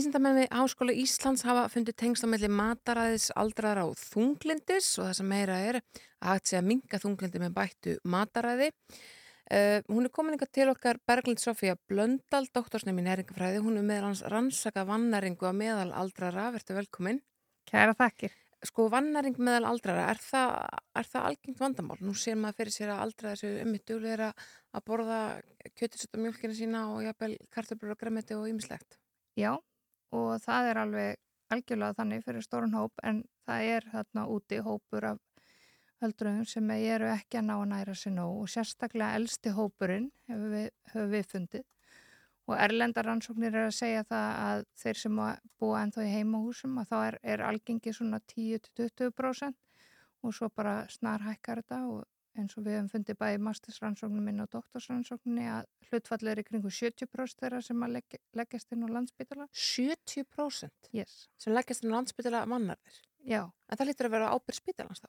Vísindamenn við Háskóla Íslands hafa fundið tengslamelli mataræðis aldraðra og þunglindis og það sem meira er að hægt að minga þunglindi með bættu mataræði. Uh, hún er komin ykkar til okkar Berglind Sofía Blöndal, doktorsnemi í næringafræði. Hún er meðal hans rannsaka vannæringu á meðal aldraðra. Vertu velkomin. Kæra þakkir. sko vannaring meðal aldrara, er það, er það algengt vandamál? Nú sér maður fyrir sér að aldrara þessu ummitt duglega að borða kjötisut og mjölkina sína og jafnvel kartöflur og græmiti og ýmislegt. Já, og það er alveg algjörlega þannig fyrir stórun hóp en það er þarna úti hópur af höldruðum sem eru ekki að ná að næra sér nóg og sérstaklega elsti hópurinn hefur við, hefur við fundið. Og erlendar rannsóknir er að segja það að þeir sem búa ennþá í heimahúsum að þá er, er algengi svona 10-20% og svo bara snar hækkar þetta og eins og við hefum fundið bæði mastersrannsóknum inn á doktorsrannsókninni að hlutfall er í kringu 70% þeirra sem að leggja, leggjast inn á landsbytala 70%? Yes. Sem leggjast inn á landsbytala mannarðir? Já. En það lítur að vera ábyrð spítalans þá?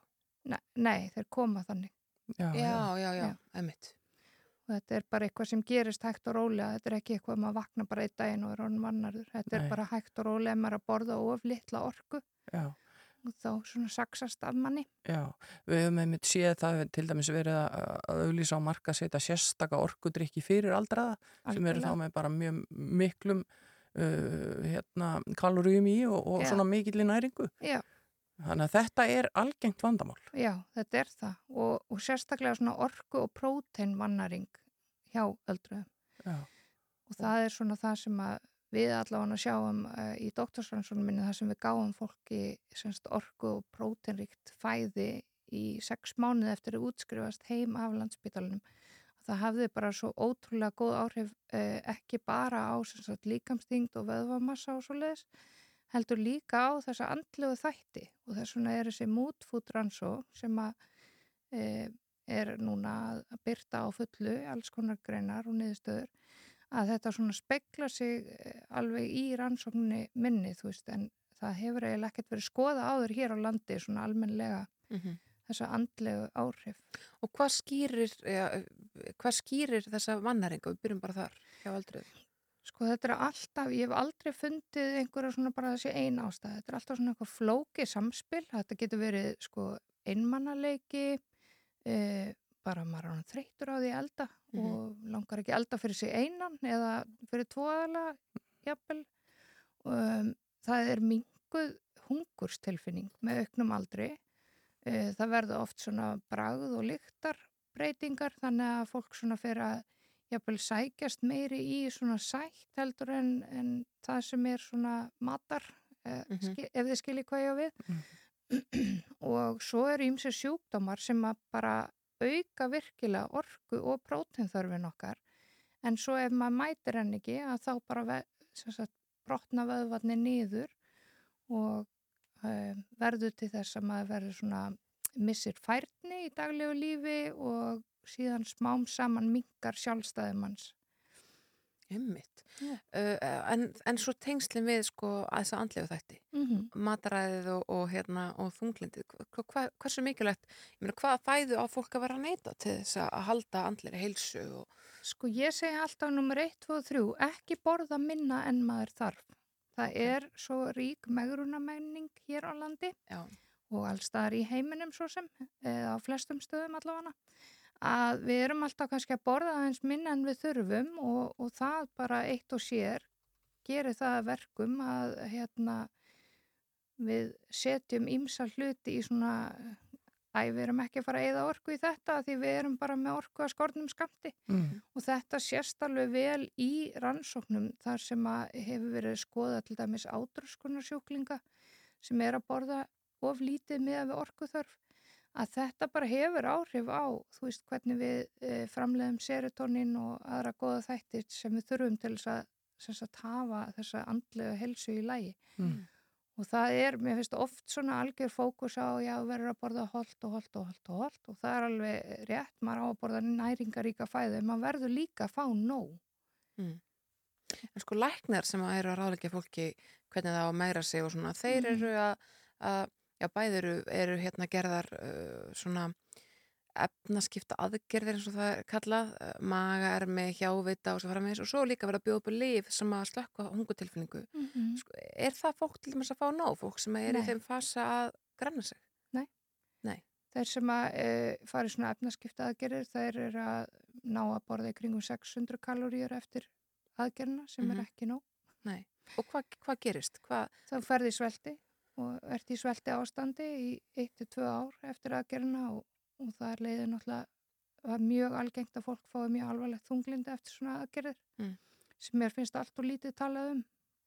Nei, nei, þeir koma þannig. Já, já, já, já, emitt. Og þetta er bara eitthvað sem gerist hægt og rólega. Þetta er ekki eitthvað maður vakna bara einn daginn og er honum vannarður. Þetta er Nei. bara hægt og rólega maður að borða of litla orku Já. Og þá svona saksast af manni. Já, við hefum einmitt séð það til dæmis verið að, auðlýsa á marka setja sérstaka orkudrykki fyrir aldraða sem eru Algjörlega. þá með bara mjög miklum uh, hérna, kaloríum í og, og svona mikilli næringu. Já. Þannig að þetta er algengt vandamál. Já, þetta er það og, og sérstaklega svona orku og prótein vannaring hjá öldruðum. Já. Og það er svona það sem að við allavega sjáum uh, í doktorsrannsónum minni það sem við gáum fólki semst, orku og próteinríkt fæði í sex mánuði eftir að útskrifast heim af landsbytalanum. Það hafði bara svo ótrúlega góð áhrif uh, ekki bara á sagt, líkamsþyngd og vöðvamassa og svo leiðis heldur líka á þessa andlegu þætti og þess vegna er þessi moodfood rannsó sem að e, er núna að byrta á fullu alls konar greinar og niðurstöður að þetta svona spekla sig eh, alveg í rannsókninni minni þú veist en það hefur eiginlega ekkert verið skoða áður hér á landi svona almenlega Mhm. þessa andlegu áhrif. Og hvað skýrir, ja, hvað skýrir þessa vannaringu? Við byrjum bara þar hjá aldrei. Sko þetta er alltaf, ég hef aldrei fundið einhverja svona bara þessi ein ástæð. Þetta er alltaf svona eitthvað flóki samspil. Þetta getur verið sko einmannaleiki, e, bara maður er þreytur á því að elda Mhm. og langar ekki elda fyrir sig einan eða fyrir tvoðala, jafnvel. Um, það er minguð hungurstilfinning með auknum aldri. E, það verður oft svona bragð og lyktar breytingar þannig að fólk svona fyrir að jafnvel sækjast meiri í svona sætt heldur en, en það sem er svona matar eh, Mhm. skil, ef þið skiljið hvað ég á við og svo eru ýmsir sjúkdómar sem að bara auka virkilega orku og próteinþörfin okkar en svo ef maður mætir henn ekki að þá bara sagt, brotna vöðvarnir niður og uh, verður til þess að maður verður svona missir færni í daglegu lífi og síðan smám saman minkar sjálfstæðum hans. Emmitt. Já. Uh, en, en svo tengslinn við sko að þessa andlegu þætti. Mm -hmm. Mataræðið og, og, hérna, og þunglindið. Hva, hversu mikilvægt, ég meina, hvaða fæðu á fólk að vera að neyta til þess að halda andleri heilsu og Sko ég segi alltaf nummer 1, 2 og 3, ekki borða minna en maður þarf. Það er svo rík megrunamenning hér á landi Já. og allstaðar í heiminum svo sem, á flestum stöðum allavega, að við erum alltaf kannski að borða aðeins minna en við þurfum og, og það bara eitt og sér gerir það að verkum að hérna, við setjum ímsa hluti í svona æ, við erum ekki að fara að eða orku í þetta því við erum bara með orku að skornum skamti Mm. og þetta sést alveg vel í rannsóknum þar sem að hefur verið skoða til dæmis átröskunarsjúklinga sem er að borða of lítið með við orkuþörf að þetta bara hefur áhrif á þú veist hvernig við e, framleiðum serotonin og aðra góða þættir sem við þurfum til þess að, sagt, hafa þessa andlega helsu í lægi Mm. og það er, mér finnst oft svona algjör fókus á, já, verður að borða holt og holt og holt og holt og það er alveg rétt, maður á að borða næringaríka fæðu en maður verður líka að fá nóg. Mm. En sko læknar sem að eru að ráðleggja fólki hvernig það á að meira sig og svona, þeir Mhm. eru að, að já, bæði eru, eru hérna gerðar uh, svona efnaskipta aðgerðir eins og það er kallað, uh, magaermi, hjávita og svo framvegis og svo líka verða að bjóða upp á lif sem að slökka hungutilfinningu. Mm -hmm. Er það fólk til dæmis að fá nóg, fólk sem er Nei. í þeim fasa að granna sig? Nei. Nei. Þeir sem að e, fari svona efnaskipta aðgerðir, þeir eru að ná að borða í kringum 600 kaloríur eftir aðgerðina sem Mhm. er ekki nóg. Nei. Og hvað hva gerist? Hva, Þá ferði svelti og ert í svelti ástandi í 1-2 ár eftir aðgerina og, og það er leiðið náttúrulega var mjög algengt að fólk fái mjög alvarlegt þunglindi eftir svona aðgerðir Mm. sem mér finnst allt og lítið talað um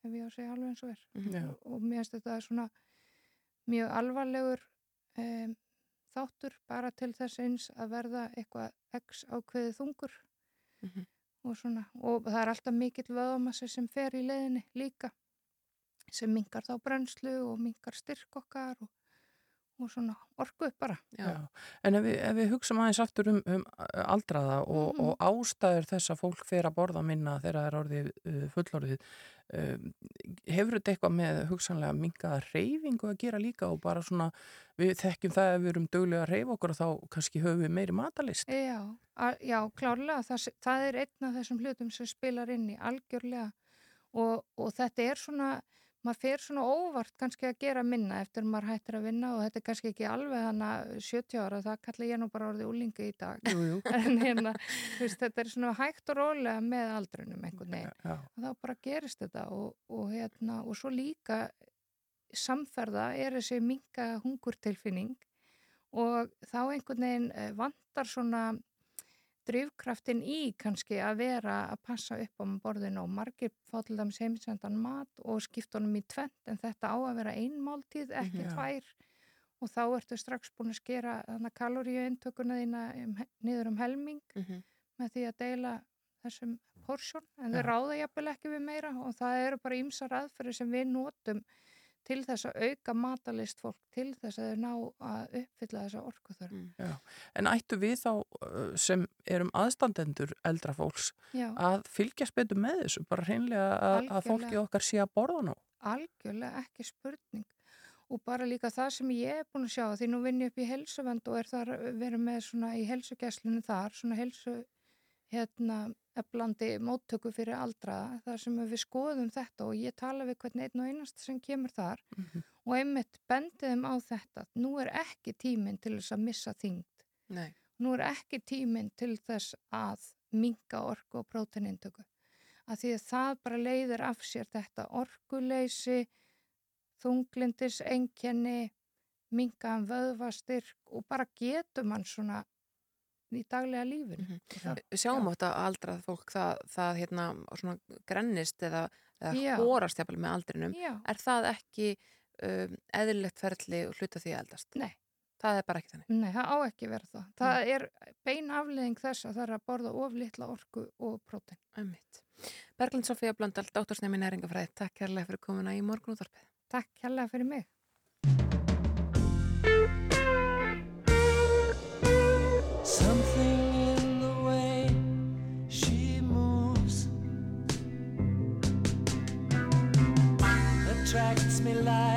ef ég á að segja alveg eins og er Mhm. Já. og, og mér finnst þetta svona mjög alvarlegur um, þáttur bara til þess eins að verða eitthvað x ákveðið þungur Mhm. og svona og það er alltaf mikill vöðamassi sem fer í leiðinni líka sem mingar þá brennslu og mingar styrk okkar og, og svona orku bara Já. En ef við, ef við hugsaum aðeins aftur um, um aldraða og, Mhm. og ástæður þess að fólk fer að borða minna þegar það er orðið uh, fullorðið um, hefur þetta eitthvað með hugsanlega mingaða reyfingu að gera líka og bara svona við þekkjum það ef við erum duglega að reyfa okkur og þá kannski höfum við meiri matalist Já, a, já klárlega það, se- það er einn af þessum hlutum sem spilar inn í algjörlega og, og þetta er svona maður fer svona óvart kannski að gera minna eftir að maður hættir að vinna og þetta er kannski ekki alveg hana 70 ára, það kalla ég nú bara orðið úlingi í dag jú, jú. en hérna, veist, þetta er svona hægt og rólega með aldrunum einhvern veginn Já. og þá bara gerist þetta og, og hérna, og svo líka samferða er þessi minga hungurtilfinning og þá einhvern veginn eh, vantar svona drifkraftin í kannski að vera að passa upp á borðinu og margir fá til dæmis heimsendan mat og skipta honum í tvent en þetta á að vera einmáltíð, ekki. Já. tvær og þá ertu strax búin að skera kaloríu eintökuna þína um, niður um helming Mhm. með því að deila þessum porsjón en þau Já. ráða jafnvel ekki við meira og það eru bara ýmsar aðferði sem við notum til þess að auka matalist fólk til þess að þau ná að uppfylla þessa orkuþörf. Mm. Já. En ættu við þá uh, sem erum aðstandendur eldra fólks Já. að fylgjast betur með þessu bara hreinlega að, að fólki okkar sé að borða nú Algjörlega ekki spurning og bara líka það sem ég er búin að sjá því nú vinn ég upp í helsuvend og er þar verið með svona í helsugæslinu þar svona helsu hérna eflandi móttöku fyrir aldraða þar sem við skoðum þetta og ég tala við hvern einn og einast sem kemur þar Mhm. og einmitt bendiðum á þetta nú er ekki tíminn til þess að missa þyngd Nei. nú er ekki tíminn til þess að minga orku og próteinintöku að því að það bara leiðir af sér þetta orkuleysi þunglindis, enkenni mingaðan vöðvastyrk og bara getur mann svona í daglega lífin Mhm. Við sjáum þetta að aldrað fólk það, það hérna svona grennist eða, eða hórast jafnvel með aldrinum. Já. Er það ekki um, eðlilegt ferli og hluta því að eldast? Nei. Það er bara ekki þannig. Nei, það á ekki að vera það. Það er bein afleðing þess að það er að borða of litla orku og prótein. Einmitt. Berglind Sofía Blöndal, dóttorsnemi næringafræði, takk kærlega fyrir komuna í morgunúðarpið. Takk kærlega fyrir mig. Attracts me like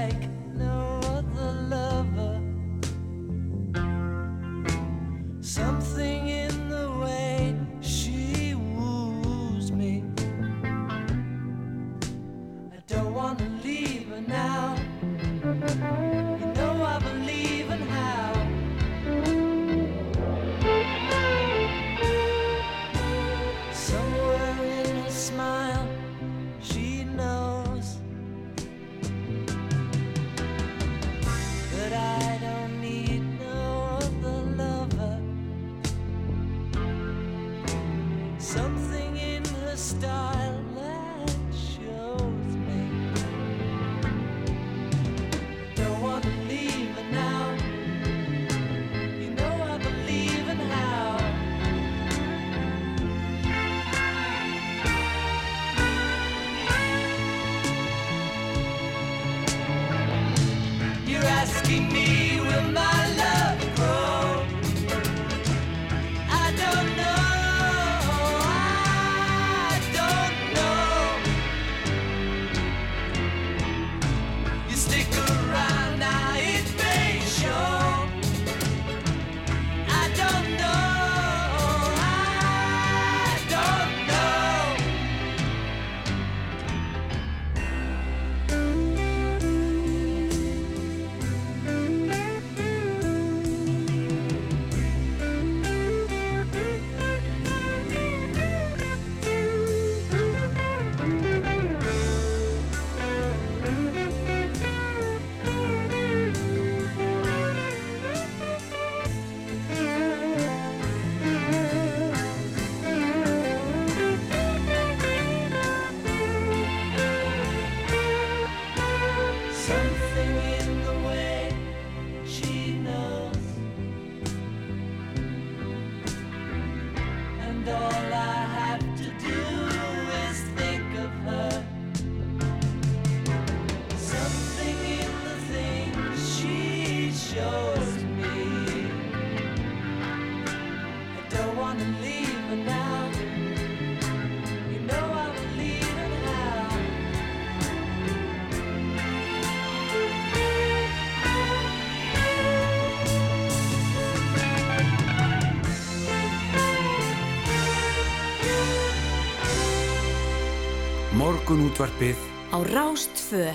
útvarpið Á Rástfö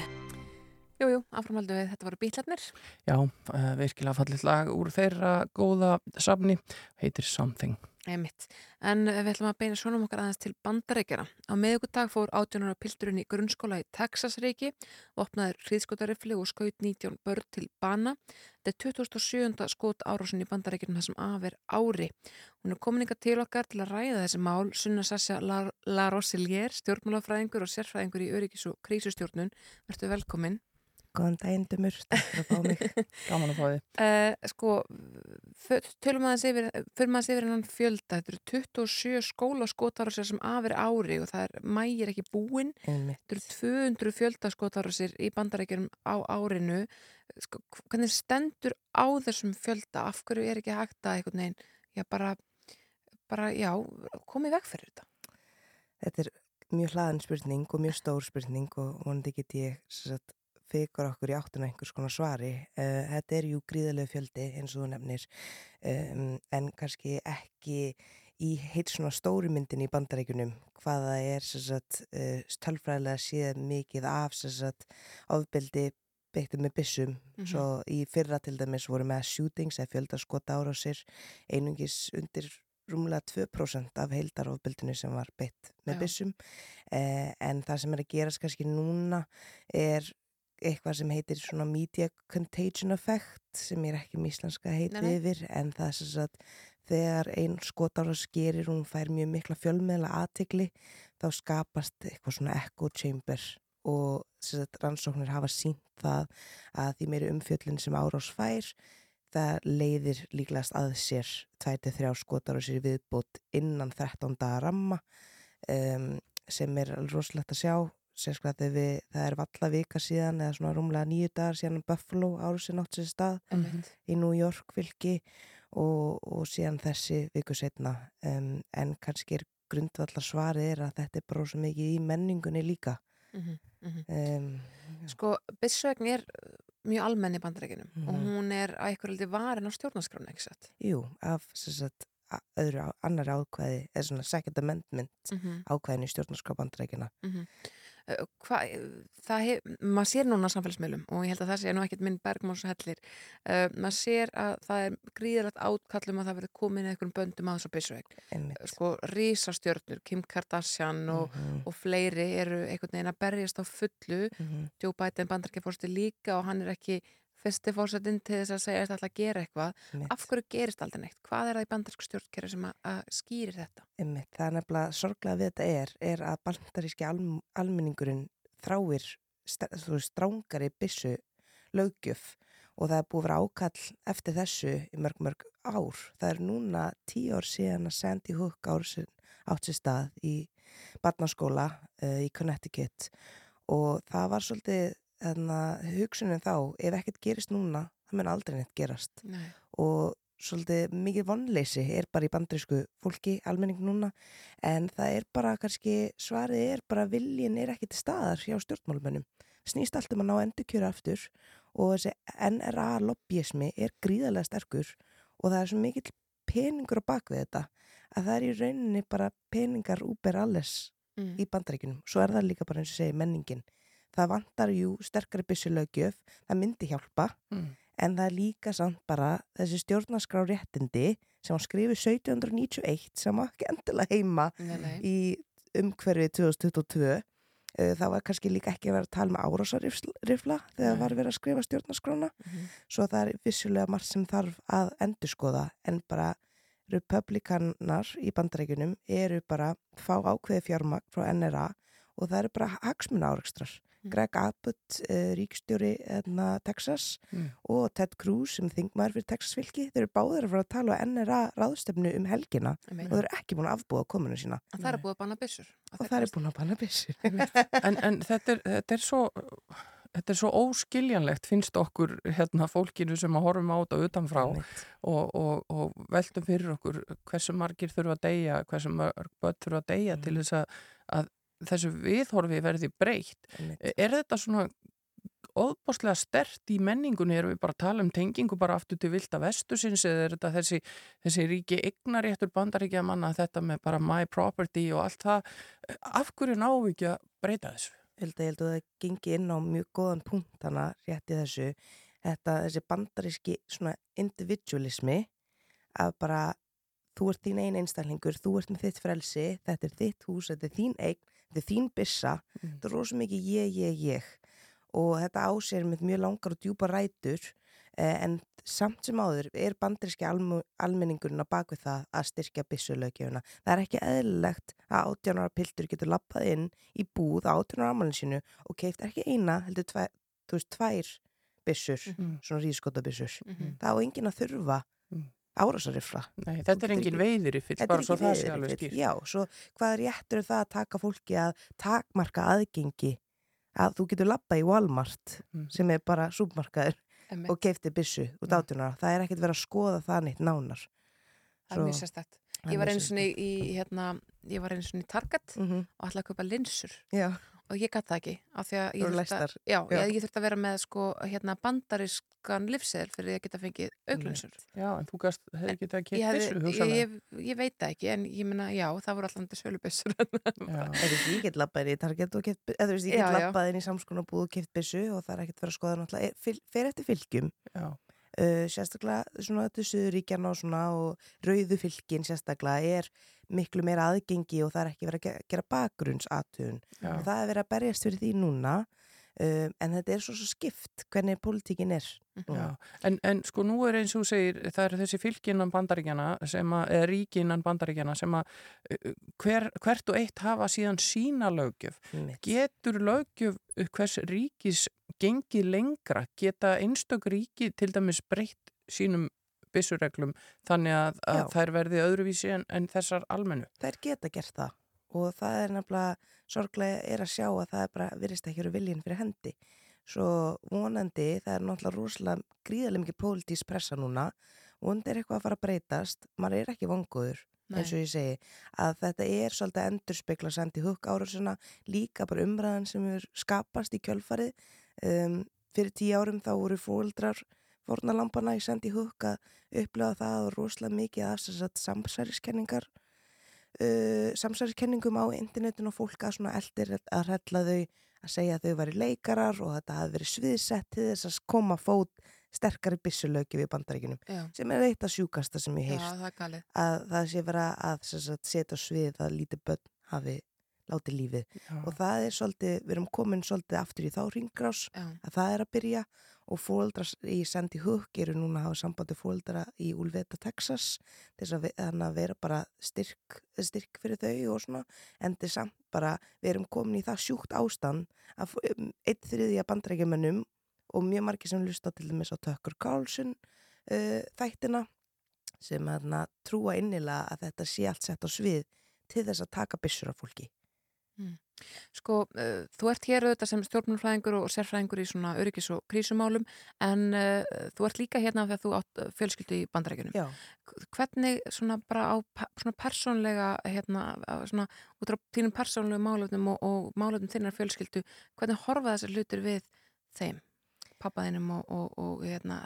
Jú, jú, áframhaldu við, þetta voru bítlarnir. Já, uh, virkilega fallit lag úr þeirra góða safni, heitir Something. Einmitt. En eh, við ætlum að beina sjónum okkar aðeins til bandaríkjana. Á miðugudag fór 18 ára pilturinn í grunnskóla í Texas-ríki, opnaður hríðskotarifli og skaut 19 börn til bana. Þetta er 2007. skot árásin í bandaríkjunum þessum aðver ári. Hún er komininga til okkar til að ræða þessi mál. Sunna Sasja La, La stjórnmálafræðingur og sérfræðingur í örygis- og krísustjórnun. Vertu velkominn. Góðan daginn, Dumur, takk fyrir að fá mig. Gaman að fá þið. Uh, sko, tölum aðeins yfir, fyrir maður yfir hennan fjölda, þetta eru 27 skólaskotárásir sem afir ári og það er mægir ekki. Einmitt. Þetta eru 200 fjöldaskotárásir í bandarækjum á árinu. Sko, hvernig stendur á þessum fjölda? Af hverju er ekki hægt að einhvern veginn, já bara, bara, já, komið veg fyrir þetta? Þetta er mjög hlaðin spurning og mjög stór spurning og vonandi get ég sem sagt, fyrir okkur í áttuna einhvers konar svari. Uh, þetta er jú gríðarlega fjöldi eins og þú nefnir um, en kannski ekki í heit svona stóri myndin í bandarækjunum hvaða er sagt, uh, tölfræðilega séð mikið af sagt, ofbeldi beittum með byssum Mhm. svo í fyrra til dæmis voru með shootings eða fjöldaskota árásir einungis undir rúmlega 2% af heildarofbildinu sem var beitt með Já. byssum eh, en það sem er að gerast kannski núna er eitthvað sem heitir svona media contagion effect sem er ekki með íslenska heiti Nei, nei. yfir en það er sem sagt þegar einn skotárás gerir hún fær mjög mikla fjölmiðla aðtegli þá skapast eitthvað svona echo chamber og sagt, rannsóknir hafa sínt það að því meiri umfjöllin sem árás fær það leiðir líklegast að sér 2-3 skotar og sér viðbót innan 13 daga ramma um, sem er alveg rosalegt að sjá sérstaklega þegar við, það er valla vika síðan eða svona rúmlega nýju dagar síðan Buffalo árusin átt sér stað Einmitt. í New York fylki og, og síðan þessi viku setna um, en kannski er grundvallar svarið er að þetta er bara svo mikið í menningunni líka Mhm, mhm. um, Sko, byssögn er mjög almenn í bandarækjunum og Mhm. hún er að eitthvað liti varin á stjórnarskránu, ekki satt? Jú, af sagt, öðru annari ákvæði eða svona second amendment Mhm. ákvæðin í stjórnarskrá bandarækina Mm Hva, það hef, maður sér núna samfélagsmiðlum og ég held að það sé nú ekkert minn bergmáns hellir uh, maður sér að það er gríðilegt átkallum að það verði komin eitthvað böndum að þessu byssuveik sko rísastjörnur, Kim Kardashian og, Mhm. og fleiri eru einhvern veginn að berjast á fullu Mhm. Joe Biden bandarkefórsti líka og hann er ekki fyrsti fórsetinn til þess að segja að það ætla að gera eitthvað Einmitt. af hverju gerist aldrei neitt? Hvað er það í bandarsku stjórnkera sem að, að skýrir þetta? Einmitt, það er nefnilega sorglega við þetta er, er að bandaríski al, almenningurinn þráir strángari byssu löggjöf og það er búið að vera ákall eftir þessu í mörg mörg ár. Það er núna tíu ár síðan að Sandy Hook ár sem átt sér stað í barnaskóla uh, í Connecticut og það var svolítið hugsunin þá, ef ekkert gerist núna, það mun aldrei neitt gerast. Nei. og svolítið mikið vonleysi er bara í bandrisku fólki, almenning núna. En það er bara kannski svarið er bara viljin er ekki til staðar hjá stjórnmálumönnum. Snýst allt um að ná endurkjöra aftur og þessi NRA lobbyismi er gríðarlega sterkur og það er svo mikill peningur á bakvið þetta að það er í rauninni bara peningar úber alles Mm. í bandaríkunum svo er það líka bara eins og segi menningin það vantar jú sterkari byssulögjöf það myndi hjálpa Mm. en það er líka samt bara þessi stjórnarskrá réttindi sem hann skrifið 1791 sem var ekki endilega heima Nei, nei. í umhverfið 2022 Uh, það var kannski líka ekki að vera að tala með árásarifla þegar Nei. var verið að skrifa stjórnarskrána Mhm. svo það er vissulega margt sem þarf að endurskoða en bara republikanar í bandarækjunum eru bara fá ákveði fjármagn frá NRA og það eru bara hagsmuna áreikstrar. Mm. Greg Abbott, uh, ríkstjóri uh, Texas Mm. og Ted Cruz sem þingmaður fyrir Texas fylki, þeir eru báðir að fara að tala á NRA ráðstefnu um helgina Einmitt. og þeir eru ekki búin að afbúða kominu sína. að það er búið að banna byssur Og það er búin að banna byssur. en, en þetta, er, þetta er svo þetta er svo óskiljanlegt finnst okkur hérna fólkinu sem að horfum á þetta utanfrá og, og, og veltum fyrir okkur hversu margir þurfa að deyja hversu mörg börn þurfa að deyja til þess að, að þessu viðhorfi verði breytt. Er þetta svona óbáslega stert í menningunni? Erum við bara að tala um tengingu bara aftur til vilda vestusins eða er þetta þessi, þessi ríki eignaréttur bandaríkja manna þetta með bara my property og allt það? Af hverju náum við ekki að breyta þessu? Ég held að ég held að það gengi inn á mjög góðan punkt hana rétt í þessu. Þetta, þessi bandaríski svona individualismi að bara þú ert þín einn einstaklingur, þú ert með þitt frelsi þetta er þitt hús, þetta er þín eign þetta er þín byssa, þetta er rosa mikið ég, ég, ég og þetta ásér með mjög langar og djúpa rætur eh, en samt sem áður er bandaríski almu, almenningurinn á bakvið það að styrkja byssulögjöfuna. Það er ekki eðlilegt að 18 ára piltur getur lappað inn í búð á 18 ára ámælinn sínu og keift ekki eina, heldur tvær, þú veist, tvær byssur, Mhm. svona rískotabyssur. Mhm. Það á enginn að þurfa árásarifla. Nei, þetta er engin veiðirifill, er bara svo það sé alveg skýrt. Já, svo hvað réttur er það að taka fólki að takmarka aðgengi að þú getur labba í Walmart Mhm. sem er bara súpmarkaður Einmitt. og keifti byssu út átunar. Það er ekkert verið að skoða það neitt nánar. Það er mjög sérstætt. Er Ég var mjög einu svona í, hérna, ég var einu svona í Target Mhm. og ætlaði að kaupa linsur. Já. Og ég gæti það ekki, af því að ég þurfti að, já, Já. Ég, ég þurfti að vera með sko, hérna, bandarískan livseðil fyrir að geta fengið auglinsur. Já, en þú gast, hefði getað að Ég, hefði- byssu, ég, ég, ég veit það ekki, en ég meina, já, það voru alltaf sölubissur. Já. Eða ég get labbað inn í Target og keft, eða þú veist, ég get já. labbað inn í samskonarbúð og keft byssu og það er ekkert verið að skoða náttúrulega, er- fer eftir fylgjum. Já. Uh, sérstaklega svona þetta Suðuríkjana og svona og rauðu fylgin sérstaklega er miklu meira aðgengi og það er ekki verið að ge- gera bakgrunnsatun og það er verið að berjast fyrir því núna uh, en þetta er svo svo skipt hvernig pólitíkin er núna. en, en sko nú er eins og segir, það eru þessi fylginnan bandaríkjana að, eða ríkinnan bandaríkjana sem að uh, hver, hvert og eitt hafa síðan sína lögjöf. Einmitt. Getur lögjöf uh, hvers ríkis gengið lengra? Geta einstök ríki til dæmis breytt sínum byssureglum þannig að, að þær verði öðruvísi en, en þessar almennu? Þær geta gert það og það er nefnilega sorglega er að sjá að það er bara virðist ekki eru viljinn fyrir hendi. Svo vonandi, það er náttúrulega rosalega gríðarlega mikið pólitísk pressa núna vonandi er eitthvað að fara að breytast, maður er ekki vanguður Nei. eins og ég segi, að þetta er svolítið endurspegla sendi hugg árásuna líka bara umræðan sem er skapast í kjölfarið um, fyrir tíu árum þá voru fóldrar fórnalampana í sendi hugg að upplega það og rosalega mikið af þess að samsæriskenningar uh, samsæriskenningum á internetinu og fólk að svona eldir að hella þau að segja að þau væri leikarar og þetta hafi verið sviðsett til þess að koma fót sterkari byssulöki við bandaríkinum Já. sem er eitt af sjúkasta sem ég Já, er galið. að það sé vera að sagt, setja svið að lítið börn hafi látið lífið Já. og það er svolítið, við erum komin svolítið aftur í þá ringrás Já. að það er að byrja og fóldrar í Sandy Hook eru núna að hafa sambandi fóldra í Ulveta, Texas þess að, að vera bara styrk, styrk fyrir þau og svona en þess samt bara, við erum komin í það sjúkt ástand að um, einn þriðja bandrækjumennum og mjög margir sem lusta til dæmis á Tökkur Carlson uh, þættina sem að trúa innilega að þetta sé allt sett á svið til þess að taka byssur af fólki Sko, uh, þú ert hér auðvitað sem stjórnmálfræðingur og sérfræðingur í svona öryggis og krísumálum en uh, þú ert líka hérna þegar þú átt uh, fjölskyldu í bandarækjunum. Já. Hvernig svona bara á svona persónlega hérna, svona út á þínum persónlegu málefnum og, og málefnum þinnar fjölskyldu, hvernig horfa þessar hlutir við þeim? Pappaðinum og, og, og, hérna,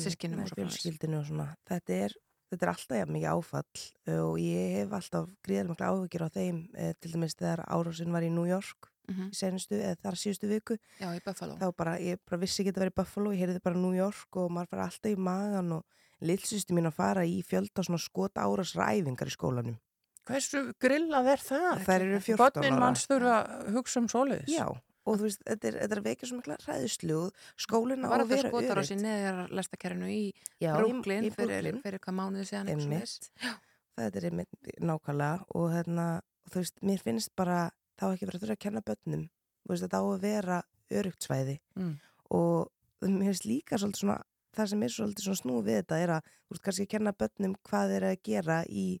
sískinum og svo framvegis? fjölskyldinu og svona þetta er, þetta er alltaf jafn mikið áfall uh, og ég hef alltaf gríðarlega mikla áhugir á þeim uh, til dæmis þegar árásin var í New York Mhm. í senustu eða þar síðustu viku Já, í Buffalo. þá bara, ég bara vissi ekki að vera í Buffalo ég heyrði bara New York og maður fara alltaf í magan og lillsýstu mín að fara í fjölda svona skota árásræfingar í skólanum Hversu grillað er það? Þær eru 14 Bönnin ára. manns þurfa að hugsa um svoleiðis. Já, og þú veist, þetta er, þetta er að vekja svo mikla ræðislu og skólinn á Var að vera skotar á öruggt. sér neðjar lestakerinu í Já, í- Brooklyn í fyrir, Brooklyn. fyrir hvað mánuði síðan eitthvað Einmitt. svoleiðis? þetta er einmitt nákvæmlega og hérna, þú veist, mér finnst bara þá ekki verið að þurfa að kenna börnum þú veist, þetta á að vera örugt svæði Mm. og mér finnst líka svolítið svona, það sem er svolítið svona snúið við þetta er að, þú veist, kannski að kenna börnum hvað þeir að gera í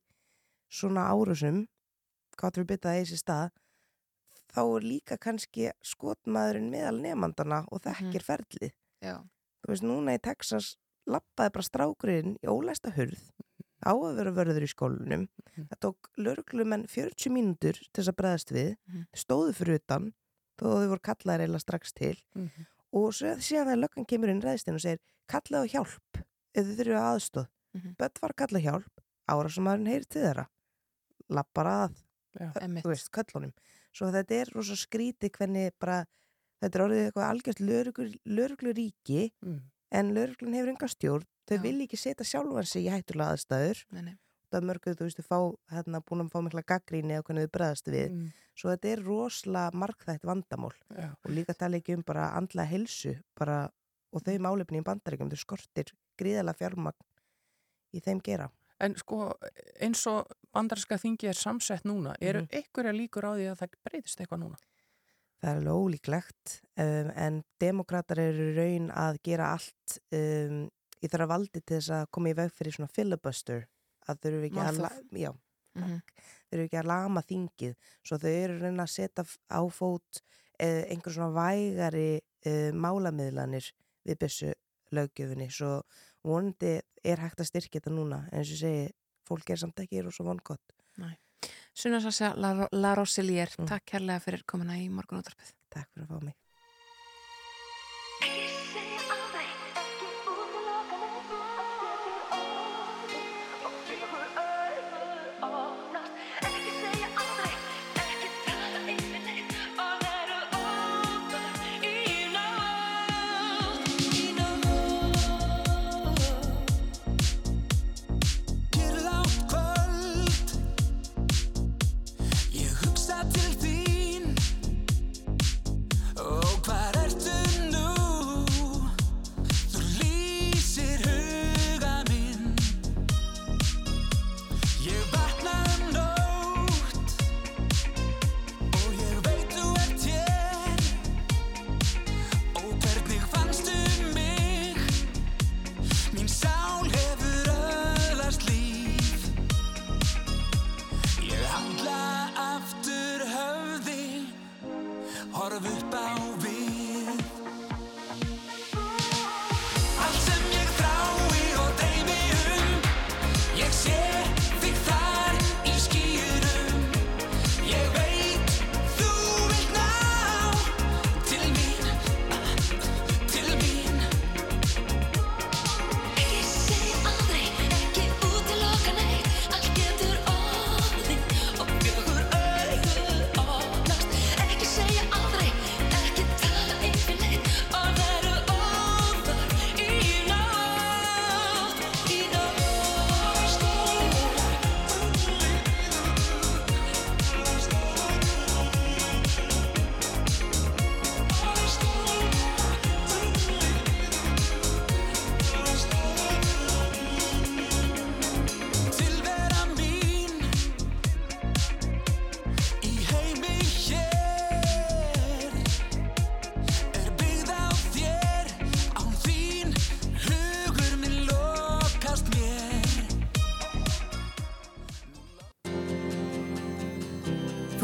svona árusum hvað við bytta það í sér stað þá er líka kannski skotmaðurinn meðal nefnandana og þekkir ferlið Já. þú veist, núna í Texas lappaði bara strákurinn í ólæsta hurð á að vera vörður í skólanum það tók lörglumenn 40 mínútur til þess að bregðast við Mhm. stóðu fyrir utan þó þau voru kallaðir eiginlega strax til Mhm. og svo síðan þegar löggan kemur inn ræðstinn og segir kallaðu hjálp ef þið þurfum aðstóð Mhm. börn var að kalla hjálp ára sem maðurinn heyri til þeirra lappar að Já. þú veist, köllunum svo þetta er rosa skríti hvernig bara þetta er orðið eitthvað algjört lörglu ríki Mm. en lörglun hefur enga stjórn þau vil ekki setja sjálfan sig í hættulega aðstæður Nei, nei. það er mörguð, þú veist, þau fá hérna búin að fá mikla gaggríni og hvernig þau bregðast við Mm. svo þetta er rosalega margþætt vandamál Já. og líka tala ekki um bara andla helsu bara, og þau málefni í bandaríkjum þau skortir gríðalega fjármagn í þeim gera En sko eins og bandarinska þingi er samsett núna, eru Mhm. einhverja líkur á því að það breytist eitthvað núna? Það er alveg ólíklegt um, en demokrater eru raun að gera allt um, í þeirra valdi til þess að koma í veg fyrir svona filibuster að þau eru ekki að, Málþóf. já, Mhm. þau eru ekki að lama þingið svo þau eru að reyna að setja á fót uh, einhver svona vægari uh, málamiðlanir við byssu löggjöfinni svo vonandi er hægt að styrkja þetta núna en eins og segi, fólk er samt ekki rosa vongott Sunna Sasja La, La Roselier, Mm. takk kærlega fyrir komuna í morgunúttarpið. Takk fyrir að fá mig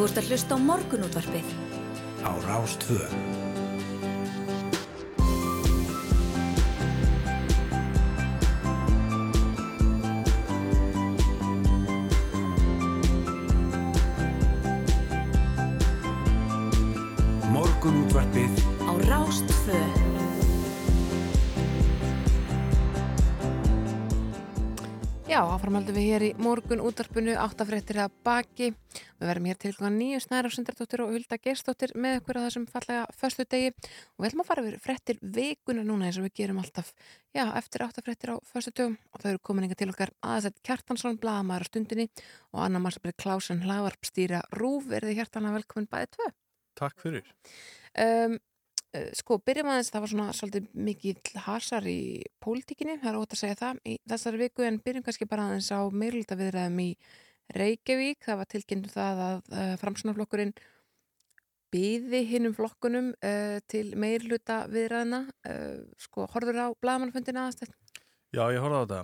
Þú ert að hlusta á morgunútvarpið. á Rástvö. Morgunútvarpið Á Rástvö. Já, áframhaldum við hér í morgun útarpunu áttafréttir að baki. Við verðum hér til klukkan nýju snæra Sundardóttir og Hulda Gerstóttir með ykkur á þessum fallega föstu degi og við ætlum að fara við fréttir vikuna núna eins og við gerum alltaf. Já, eftir áttafréttir á föstu dögum og þau eru komin inga til okkar. Aðeins Kjartansson, blaðamæður á stundinni og Anna Marsabri Klásen, hlaðvarpstýra Rúf, er þið hjartanlega velkomin bæði tvö. Takk fyrir. Um, sko, byrjum aðeins, það var svona svolítið mikið hasar í pólitíkinni, það er ótt að segja það í þessari viku en byrjum kannski bara aðeins á meirluta viðræðum í Reykjavík, það var tilkynntu það að uh, framsunarflokkurinn byði hinnum flokkunum uh, til meirluta viðræðina uh, sko, horfður á blagamannfundina aðstætt? Já, ég horfði á þetta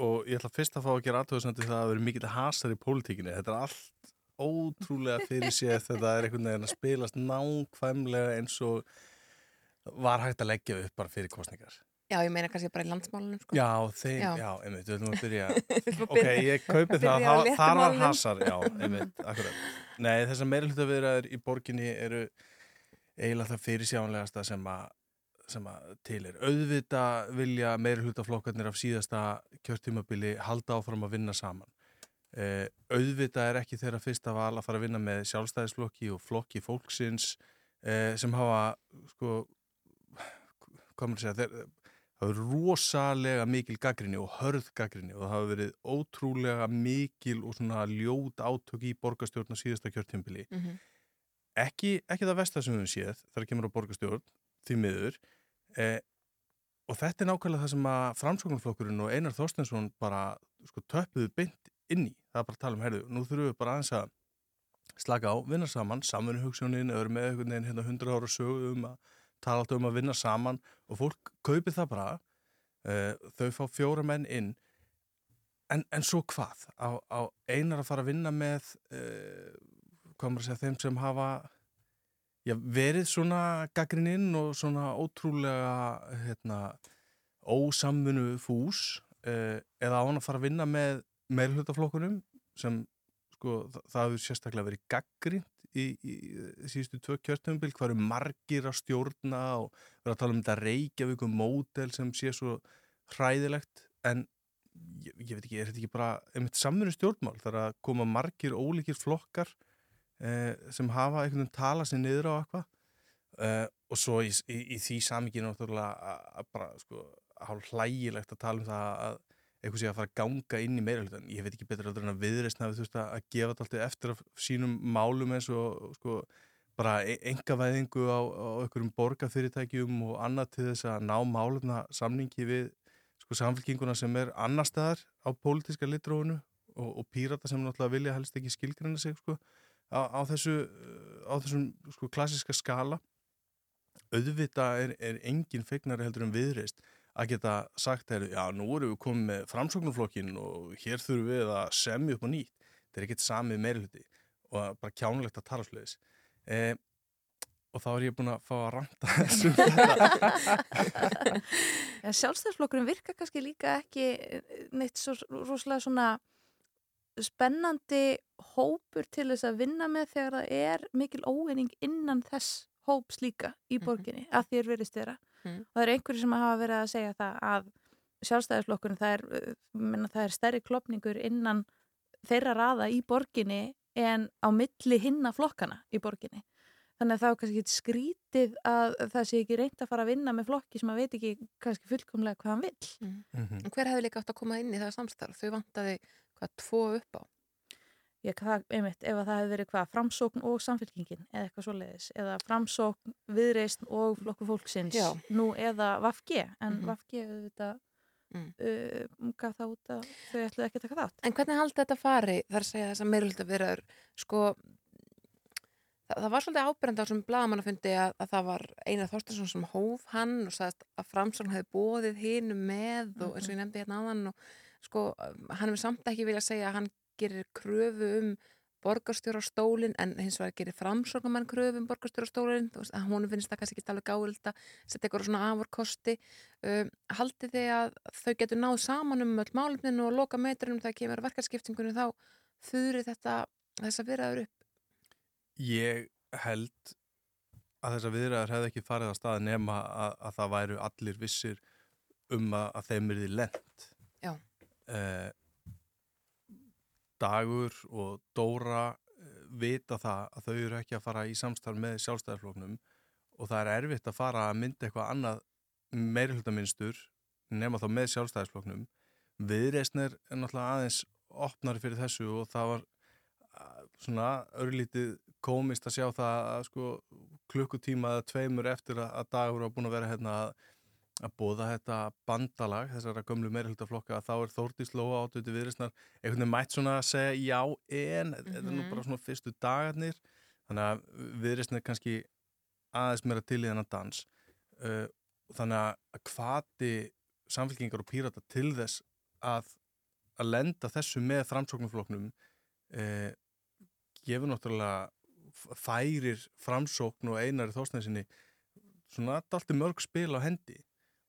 og ég ætla fyrst að fá að gera aðtöðsandi það að eru mikill hasar í pólitíkinni. Þetta er allt ótrúlega fyrir séð þetta er einhvern veginn að spilast nákvæmlega eins og var hægt að leggja upp bara fyrir kostningar. Já, ég meina kannski bara í landsmálunum sko. Já, þeim, Já. já, einmitt, við ætlum að byrja að Ok, ég kaupi það, það þar var hasar Já, einmitt, akkurat Nei, þessar meirhluta viðræður í borginni eru eiginlega það fyrirsjánlegasta sem að sem að til er. Auðvita vilja meirhlutaflokkarnir af síðasta kjörtímabili halda áfram að vinna saman. uh, auðvitað er ekki þeirra fyrsta val að fara að vinna með sjálfstæðisflokki og flokki fólksins uh, sem hafa sko maður að segja þeir, það hefur rosalega mikil gaggrinni og hörð gaggrinni og það hafa verið ótrúlega mikil og svona ljót átök í borgarstjórn á síðasta kjörtjumbili Mhm. ekki, ekki það vestar sem við séð þegar kemur á borgarstjórn, því miður. Eh, og þetta er nákvæmlega það sem að framsóknarflokkurinn og Einar Þorstensson bara sko, töpuðu beint inn í. Það er bara að tala um, herðu, nú þurfum við bara aðeins að slaka á, vinna saman, samvinnu hugsunin eða með einhvern veginn hérna 100 ára sögu um að tala alltaf um að vinna saman og fólk kaupir það bara uh, þau fá fjóra menn inn. En, en svo hvað? Á, á einar að fara að vinna með uh, hvað maður að segja þeim sem hafa já, verið svona gaggrininn og svona ótrúlega hérna, ósamvinu fús uh, eða á hann að fara að vinna með meirhlutaflokkunum sem sko, það hefur sérstaklega verið gaggrind í, í, síðustu tvö kjörtumbil hvað eru margir að stjórna og vera að tala um þetta Reykjavíkum módel sem sé svo hræðilegt en ég, ég veit ekki, er þetta ekki bara einmitt samverju stjórnmál þar að koma margir ólíkir flokkar eh, sem hafa einhvern veginn tala sér niður á eitthvað? Eh, og svo í, í, í því samíkinu náttúrulega að bara sko hálf hlægilegt að tala um það að eitthvað sé að fara að ganga inn í meira hlutan ég veit ekki betur heldur en að viðreistna við þurft að gefa þetta alltaf eftir af sínum málum eins og sko bara engavæðingu á, á einhverjum borgarfyrirtækjum og annað til þess að ná málumna samningi við sko samfélkinguna sem er annar staðar á pólitíska litrófunu og, og pírata sem náttúrulega vilja helst ekki skilgrinna sig sko á, á þessu á þessum sko klassiska skala. Auðvitað er, er engin feignari heldur en viðreist að geta sagt er, já nú erum við komið með framsóknarflokkin og hér þurfum við að semja upp á nýtt. Þetta er ekkert samið meiri hluti og bara kjánulegt að tala sluðis eh, og þá er ég búin að fá að ranta þessum En sjálfstæðsflokkurinn virkar kannski líka ekki eh, neitt svo rosalega svona spennandi hópur til þess að vinna með þegar það er mikil óeining innan þess hóps líka í borginni að þér verist vera Mhm. og það eru einhverju sem hafa verið að segja það að sjálfstæðisflokkurinn það er, minna, það er stærri klopningur innan þeirra raða í borginni en á milli hinna flokkana í borginni þannig að það er kannski skrítið að það sé ekki reynd að fara að vinna með flokki sem að veit ekki kannski fullkomlega hvað hann vill En hver hefði líka átt að koma inn í það samstarf? Þau vantaði hvað tvo upp á. Ég, það, einmitt, ef að það hefði verið hvað, framsókn og samfélkingin eða eitthvað svoleiðis, eða framsókn, viðreist og flokku fólksins Já. nú eða VFG, en Mhm. VFG auðvitað Mm. uh, gaf það út að þau ætluðu ekki að taka þátt. En hvernig haldi þetta fari þar að segja þess að meirulta viðraður sko það, það var svolítið ábyrjandi á þessum bladamannafundi að, að það var Einar Þorstinsson sem hóf hann og sagðist að framsókn hefði bóðið hinu með og eins og ég nefndi hérna áðan og sko hann hefur samt ekki vilja segja að hann gerir kröfu um borgarstjórastólin en hins vegar gerir framsóknumann kröfu um borgarstjórastólin þú veist að hún finnst það kannski ekki alveg gáðild að setja eitthvað svona afurkosti um, haldið þið að þau getur náð saman um öll málefninu og loka metrunum þegar kemur að verkarskiptingunum þá þurri þetta þessa viðraður upp Ég held að þessar viðræðar hefði ekki farið að staða nema að, að það væru allir vissir um að, að þeim er því lent. Já. Dagur og Dóra eh, vita það að þau eru ekki að fara í samstarf með sjálfstæðarfloknum og það er erfitt að fara að mynda eitthvað annað meirhlutaminstur nema þá með sjálfstæðarfloknum. Viðreisn er náttúrulega aðeins opnari fyrir þessu og það var svona örlítið komist að sjá það að sko klukkutíma eða tveimur eftir að dagur var búin að vera hérna að, að bóða þetta bandalag þessara gömlu meirhaldaflokka að þá er Þórdís Lóa átötu viðrisnar einhvern veginn mætt svona að segja já en þetta er nú Mhm. bara svona fyrstu dagarnir þannig að viðrisnar kannski aðeins meira til í þennan dans uh, þannig að hvati samfélkingar og pírata til þess að að lenda þessu með framsóknarflokknum eh, gefur náttúrulega færir framsókn og einari þósnæsinni svona alltaf mörg spil á hendi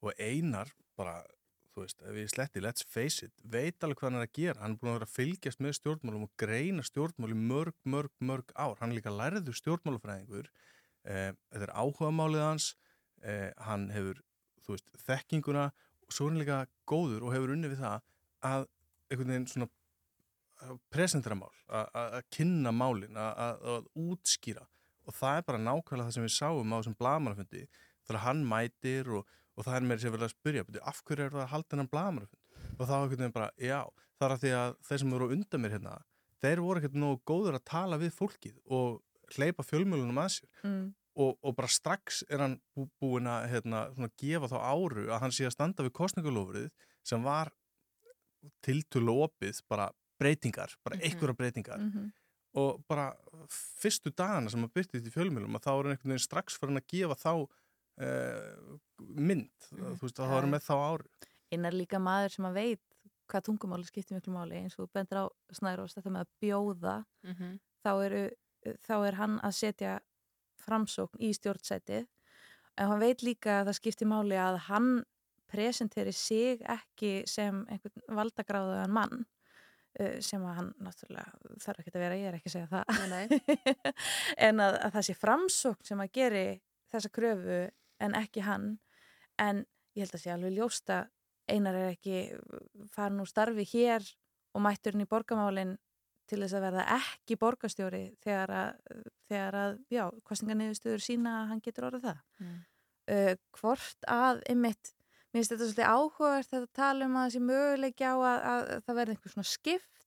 og einar bara, þú veist, ef ég sletti let's face it, veit alveg hvað hann er að gera. Hann er búin að vera að fylgjast með stjórnmálum og greina stjórnmáli mörg, mörg, mörg ár. Hann líka lærður stjórnmálufræðingur eh, þetta er áhuga málið hans. Eh, hann hefur, þú veist, þekkinguna. Og svo er hann líka góður og hefur unni við það að einhvern veginn svona presentera mál, að- að að kynna málin, að- að að útskýra. Og það er bara nákvæmlega það sem við sáum á þessum blamannafundi þegar hann mætir og, og það er meira sem vilja að spyrja "Bíddu, af hverju er það að halda hennan blamanafund og þá er einhvern veginn bara, já, það er að því að þeir sem voru undan mér hérna, þeir voru ekkert nógu góður að tala við fólkið og hleypa fjölmjölunum að sér Mm. og, og bara strax er hann bú, búin að hérna, svona, gefa þá áru að hann sé að standa við kostningalofrið sem var tiltölu opið, bara breytingar, bara Mhm. einhverja breytingar Mhm. og bara fyrstu dagana sem að byrtist í fjölmjölum að þá er hann einhvern veginn strax fyrir hann að gefa þá uh, mynd, þú veist að það er Já. með þá áru Einar líka maður sem að veit hvað tungumáli skiptir miklu máli. Eins og þú bendur á Snærós þetta með að bjóða Mhm. þá, eru, þá er hann að setja framsókn í stjórnsætið en hann veit líka að það skiptir máli að hann presenteri sig ekki sem einhvern valdagráðuðan mann uh, sem að hann náttúrulega þarf ekki að vera, ég er ekki að segja það. En að, að það sé framsókn sem að geri þessa kröfu en ekki hann en ég held að sé alveg ljósta einar er ekki farin úr starfi hér og mætturinn í borgamálin til þess að verða ekki borgastjóri þegar að, þegar að já, kostningarniðurstöður sína að hann getur orðið það Mm. uh, hvort að einmitt, mér finnst þetta svolítið áhugavert þetta tala um að þessi möguleiki á að, að, það verði einhver svona skipti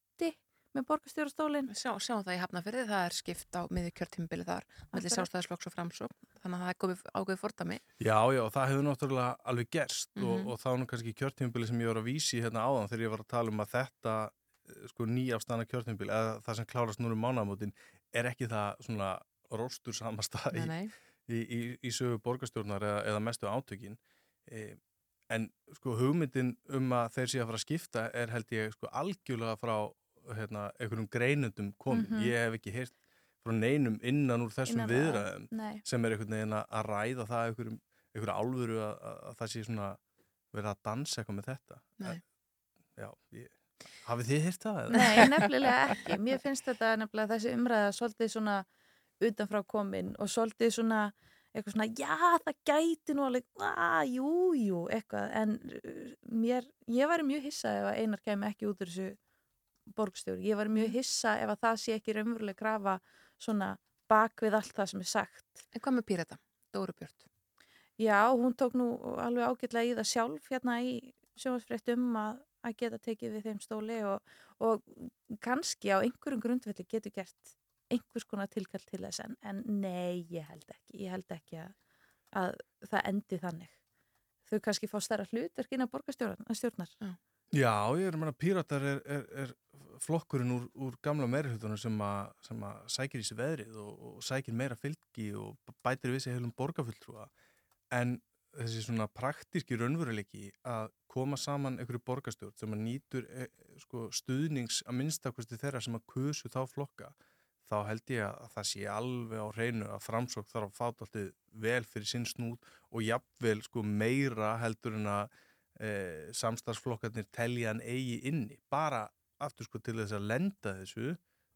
með borgastjórastólin Sjá, sjáum það í Hafnafyrði, það er skipt á miður kjörtímbili þar, mellir sjálfstæðisflokks og framsókn, þannig að það er komið ákveðið fordami. Já, já, og það hefur náttúrulega alveg gerst Mhm. og, og þá er nú kannski kjörtímabili sem ég var að vísi hérna áðan þegar ég var að tala um að þetta eh, sko nýjafstana kjörtímabili eða það sem klárast núna um mánamótin er ekki það svona róstur samasta í, Nei, nei. í, í, í sögu borgarstjórnar eða, eða mestu átökin e, en sko hugmyndin um að þeir sé að fara að skipta er held ég sko algjörlega frá hérna, einhverjum greinundum komin Mhm. ég hef ekki heyrt frá neinum innan úr þessum Innan- viðræðum Nei. sem er einhvern veginn að að ræða það einhverjum, einhverju álfuru að, að, að það sé svona verið að dansa eitthvað með þetta Nei. Já, ég, hafið þið heyrt það? eða? Nei, nefnilega ekki. Mér finnst þetta nefnilega þessi umræða svolítið svona utanfrá komin og svolítið svona eitthvað svona, já, það gæti nú alveg, að, jú, jú, eitthvað, en uh, mér, ég væri mjög hissa ef að einar kemi ekki út úr þessu borgstjóri. Ég væri mjög hissa ef að það sé ekki raunveruleg krafa svona bak við allt það sem er sagt. En hvað með Pírata, Dóru Björn? Já, hún tók nú alveg ágætlega í það sjálf hérna í sjónvarsfréttum að, að geta tekið við þeim stóli og, og kannski á einhverjum grundvelli getur gert einhvers konar tilkall til þess en, en nei, ég held ekki. Ég held ekki að, að það endi þannig. Þau kannski fá stærra hlutverk inn á borgarstjórnar. Já, ég er að menna Píratar er, er, er flokkurinn úr, úr gamla meirihlutunum sem, sem að sækir í sig veðrið og, og sækir meira fylgi og bætir við sig heilum borgarfulltrúa. En þessi svona praktíski raunveruleiki að koma saman einhverju borgarstjórn sem að nýtur e, sko, stuðnings að minnstakosti þeirra sem að kusu þá flokka þá held ég að það sé alveg á hreinu að framsók þarf að fáta alltaf vel fyrir sinn snút og jafnvel sko meira heldur en að e, samstagsflokkarnir telja hann eigi inni. Bara aftur sko til þess að lenda þessu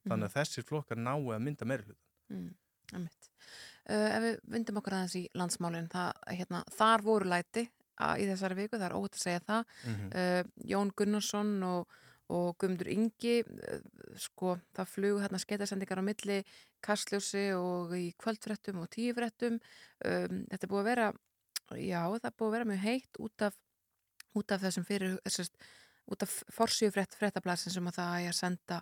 þannig að þessir flokkar nái að mynda meira hluta Mm, uh, ef við vindum okkur aðeins í landsmálinn, það, hérna, þar voru læti að, í þessari viku, það er ótt að segja það. Mhm. uh, Jón Gunnarsson og, og Guðmundur Ingi, uh, sko, það flug hérna skeitasendingar á milli kastljósi og í kvöldfrettum og tíufrettum. Um, þetta er búið að vera, já, það er búið að vera mjög heitt út af, út af þessum fyrir, þessast, út af forsíu frett, frettablasin sem að það er að senda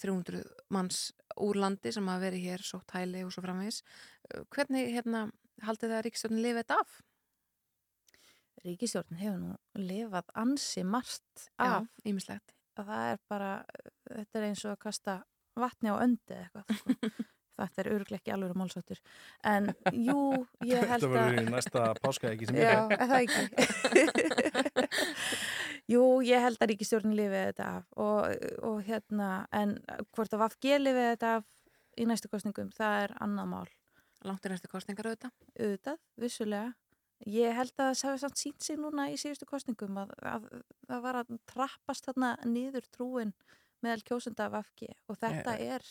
300 manns úr landi sem hafa verið hér sótt hæli og svo framvegis. Uh, Hvernig hérna, haldið það að Ríkistjórnin lifið þetta af? Ríkistjórnin hefur nú lifað ansi margt Já, af. ýmislegt. Það er bara, þetta er eins og að kasta vatni á öndi eða eitthvað. Sko. þetta er öruglega ekki alveg málsáttur. En jú, ég held að... Þetta verður í næsta páskaæki sem Já, er er það ekki. Jú, ég held að ríkistjórnin lifið þetta af og, og hérna, en hvort að VFG lifið þetta af í næstu kostningum, það er annað mál. Langt er næstu kostningar auðvitað? Auðvitað, vissulega. Ég held að það hefði samt sínt sig núna í síðustu kostningum að það var að trappast þarna niður trúin meðal kjósenda af VFG og þetta Eh. er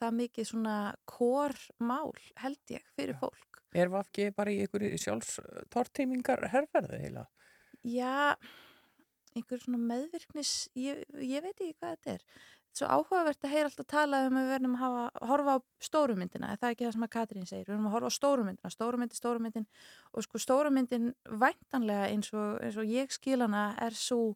það mikið svona kórmál held ég fyrir fólk. Er VFG bara í einhverju sjálfstortímingar herrferði heila? Já, einhver svona meðvirknis, ég, ég veit ekki hvað þetta er. svo áhugavert að heyra alltaf tala um að við verðum að hafa, horfa á stórumyndina, er það ekki það sem að Katrín segir, við verðum að horfa á stórumyndina, stórumyndin, stórumyndin og sko stórumyndin væntanlega eins og, eins og ég skil hana er svo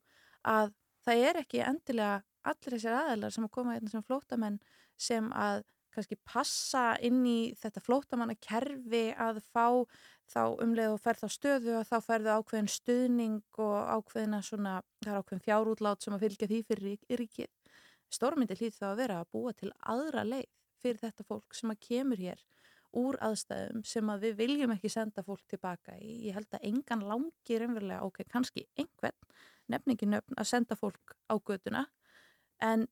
að það er ekki endilega allir þessir aðeinar sem að koma hérna sem flótamenn sem að kannski passa inn í þetta flótamanna kerfi að fá þá umleið og ferð á stöðu og þá ferðu ákveðin stuðning og ákveðina svona, það er ákveðin fjárútlát sem að fylgja því fyrir rík- ríkið. Stórmyndi hlýð þá að vera að búa til aðra leið fyrir þetta fólk sem að kemur hér úr aðstæðum sem að við viljum ekki senda fólk tilbaka í. Ég held að engan langir umverulega, ok, kannski einhvern, nefningi nöfn að senda fólk á göduna en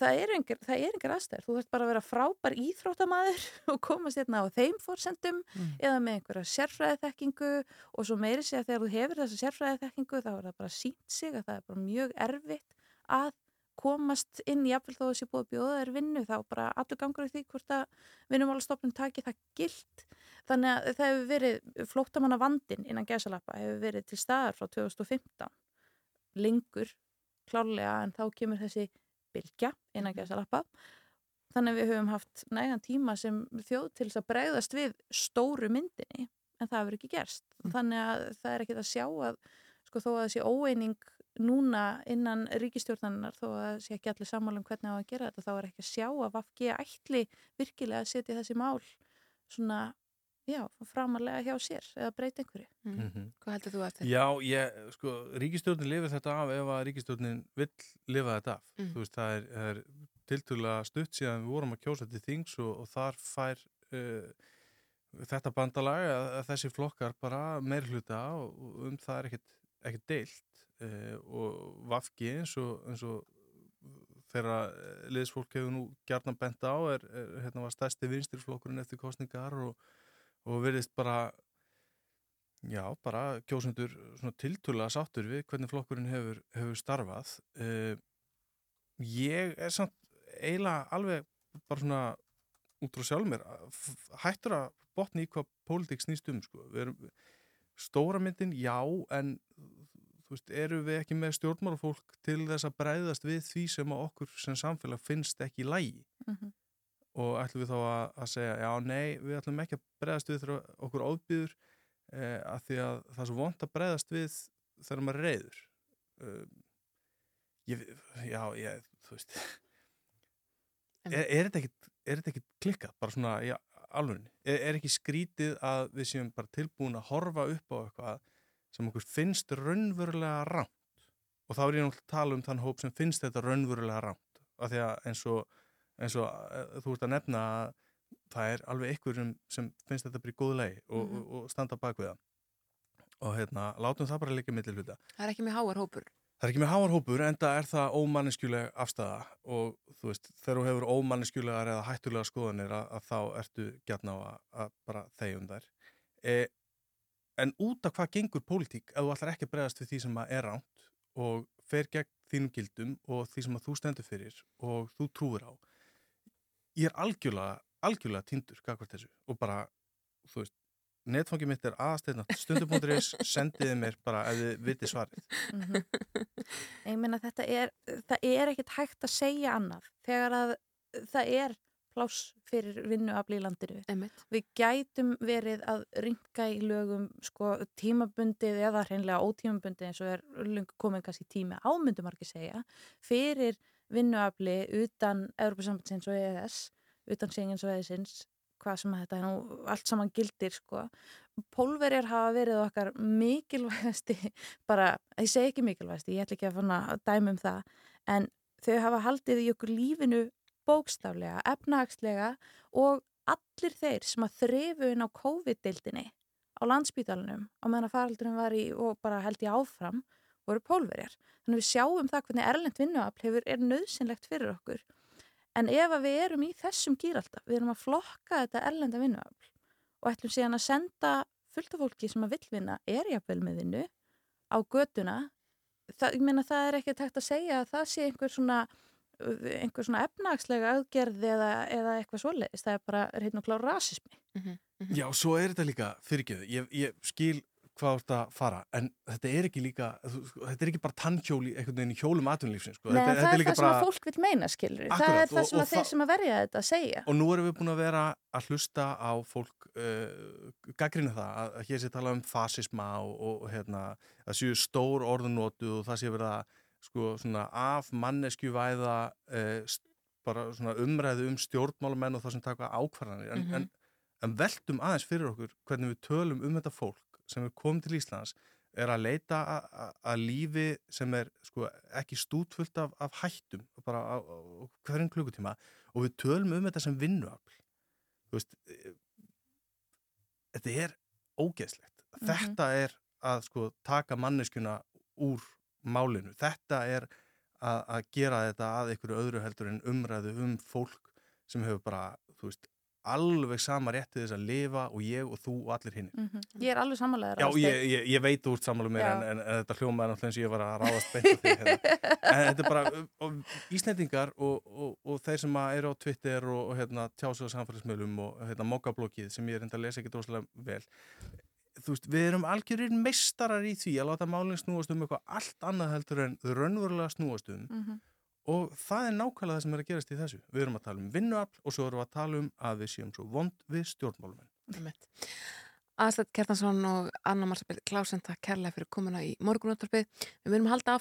það er engar, aðstæður, þú þarf bara að vera frábær íþróttamaður og komast hérna á þeim fórsendum eða með einhverja sérfræðiþekkingu og svo meiri sig að þegar þú hefur þessa sérfræðiþekkingu þá er það bara sínt sig að það er bara mjög erfitt að komast inn í jafnvel þó að þessi búið að bjóða þér vinnu þá bara allur gangur í því hvort að vinnumálastofnun taki það gilt. Þannig að það hefur verið flóttamanna vandin innan gæsalappa hefur verið til staðar frá 2015 lengur klárlega en þá kemur þessi bylgja innan gæsalappa. Þannig að við höfum haft nægan tíma sem þjóð til þess að bregðast við stóru myndinni en það hefur ekki gerst. Þannig að það er ekki að sjá að sko þó að þessi óeining núna innan ríkistjórnarinnar þó að það sé ekki allir sammála um hvernig á að gera þetta þá er ekki að sjá að Vafki ætli virkilega að setja þessi mál svona, já, framarlega hjá sér eða breyta einhverju. Mhm. Hvað heldur þú að þetta? Já, ég, sko, ríkistjórnin lifir þetta af ef að ríkistjórnin vill lifa þetta af. Mm. Þú veist, það er, er tiltúrlega stutt síðan við vorum að kjósa til þings og, og þar fær uh, þetta bandalag að, að þessi flokkar bara meir hluta og, og um það er ekkert, ekkert deilt uh, og vafki eins og, eins og þegar liðsfólk hefur nú gjarnan bent á er, er hérna var stærsti vinstirflokkurinn eftir kostningar og, og verðist bara Já, bara kjósundur tiltölulega sáttur við hvernig flokkurinn hefur, hefur starfað. Uh, ég er samt eiginlega alveg bara svona út frá sjálf mér hættur að botni í hvað pólitík snýst um, sko. Við erum, stóra myndin, já, en þú veist, eru við ekki með stjórnmálafólk til þess að bræðast við því sem okkur sem samfélag finnst ekki lægi Mhm. Og ætlum við þá að, að segja, já, nei, við ætlum ekki að bregðast við þegar okkur óbýður eh, að því að það er svo vond að bregðast við þegar maður reyður uh, ég, já, ég, þú veist er, er þetta er ekkit klikkað, bara svona í alvörunni, er, er ekki skrítið að við séum bara tilbúin að horfa upp á eitthvað sem okkur finnst raunverulega rámt og þá er ég náttúrulega að tala um þann hóp sem finnst þetta raunverulega rámt af því að eins og, eins og eh, þú ert að nefna að það er alveg ykkur sem, finnst þetta bara í góð lei og, Mhm. og, og standa bak við það og hérna, látum það bara líka millir hluta Það er ekki með háar hópur. Það er ekki með háar hópur en það er það ómanneskjuleg afstæða og þú veist, þegar þú hefur ómanneskjulegar eða hættulega skoðanir að, að þá ertu gætna á að, að bara þegjum þær. E, en út af hvað gengur pólitík ef þú ætlar ekki að bregðast við því sem að er ránt og fer gegn þínum gildum og því sem að þú stendur fyrir og þú trúir á. Ég er algjörlega, algjörlega tindur gagvart þessu og bara, þú veist, netfangið mitt er aðasteyna stundum.is, sendiði mér bara ef þið vitið svarið. Mhm. Ég meina þetta er, það er ekkert hægt að segja annað þegar að það er pláss fyrir vinnuafli í landinu. Einmitt. Við gætum verið að ringa í lögum sko, tímabundið eða hreinlega ótímabundið eins og er löngu komin kannski tími ámyndum margir segja fyrir vinnuafli utan Európa-sambandsins og EES, utan Schengen-svæðisins hvað sem þetta er nú allt saman gildir sko. Pólverjar hafa verið okkar mikilvægasti bara, ég segi ekki mikilvægasti ég ætla ekki að fanna að dæmi um það en þau hafa haldið í okkur lífinu bókstaflega, efnahagslega og allir þeir sem að þrefu inn á COVID-dildinni á landsbítalunum á meðan að faraldurinn var í og bara held ég áfram voru pólverjar. Þannig að við sjáum það hvernig erlend vinnuafl hefur er nöðsynlegt fyrir okkur En ef að við erum í þessum gýralda, við erum að flokka þetta erlenda vinnuafl og ætlum síðan að senda fullt af fólki sem að vill vinna er jafnvel með vinnu á götuna, það, ég meina það er ekki tægt að segja að það sé einhver svona, einhver svona efnagslega aðgerð eða, eða eitthvað svoleiðis, það er bara er hérna klár rasismi. Já, svo er þetta líka fyrirgeðu. Ég, ég skil hvað þú ert að fara en þetta er ekki líka, sko, þetta er ekki bara tannhjóli einhvern veginn í hjólum atvinnulífsins sko. Nei, þetta, það er það sem að fólk vil meina, skilur. það Akkurat, er það og- sem að þeir það- sem að verja þetta segja. og nú erum við búin að vera að hlusta á fólk uh, gaggrinu það að, að hér sé tala um fasisma og, og hérna, það séu stór orðunótu og það sé verið að sko svona af manneskjuvæða uh, bara svona umræðu um stjórnmálamenn og það sem taka ákvarðanir en, Mhm. en, en veltum aðeins fyrir okkur hvernig við tölum um þetta fólk sem er komið til Íslands er að leita að lífi sem er sko ekki stútfullt af, af hættum bara á, á, á hverjum klukkutíma. Og við tölum um þetta sem vinnuafl. Þú veist eh, þetta er ógeðslegt. Mhm. þetta er að sko taka manneskuna úr málinu. Þetta er að, að gera þetta að einhverju öðru heldur en umræðu um fólk sem hefur bara, þú veist alveg sama rétti þess að lifa og ég og þú og allir hinn Mhm. Ég er alveg sammálaður. Já, ég, ég, ég veit úr sammálu mér en, en, en þetta hljómaði náttúrulega eins og ég var að ráðast beint þig hérna. en þetta er bara og, Íslendingar og, og, og þeir sem eru á Twitter og, og hérna, tjásu á samfélagsmiðlum og hérna, mokkablókið sem ég er enda að lesa ekki droslega vel þú veist, við erum algjörir meistarar í því að láta málinn snúast um eitthvað allt annað heldur en þau raunverulega snúast um Mhm. Og það er nákvæmlega það sem er að gerast í þessu við erum að tala um vinnuafl og svo erum við að tala um að við séum svo vond við stjórnmálumenn Aðstætt Kjartansson og Anna Marsabell Klausen, það kærlega fyrir komuna í morgunóttarpið. Við munum halda,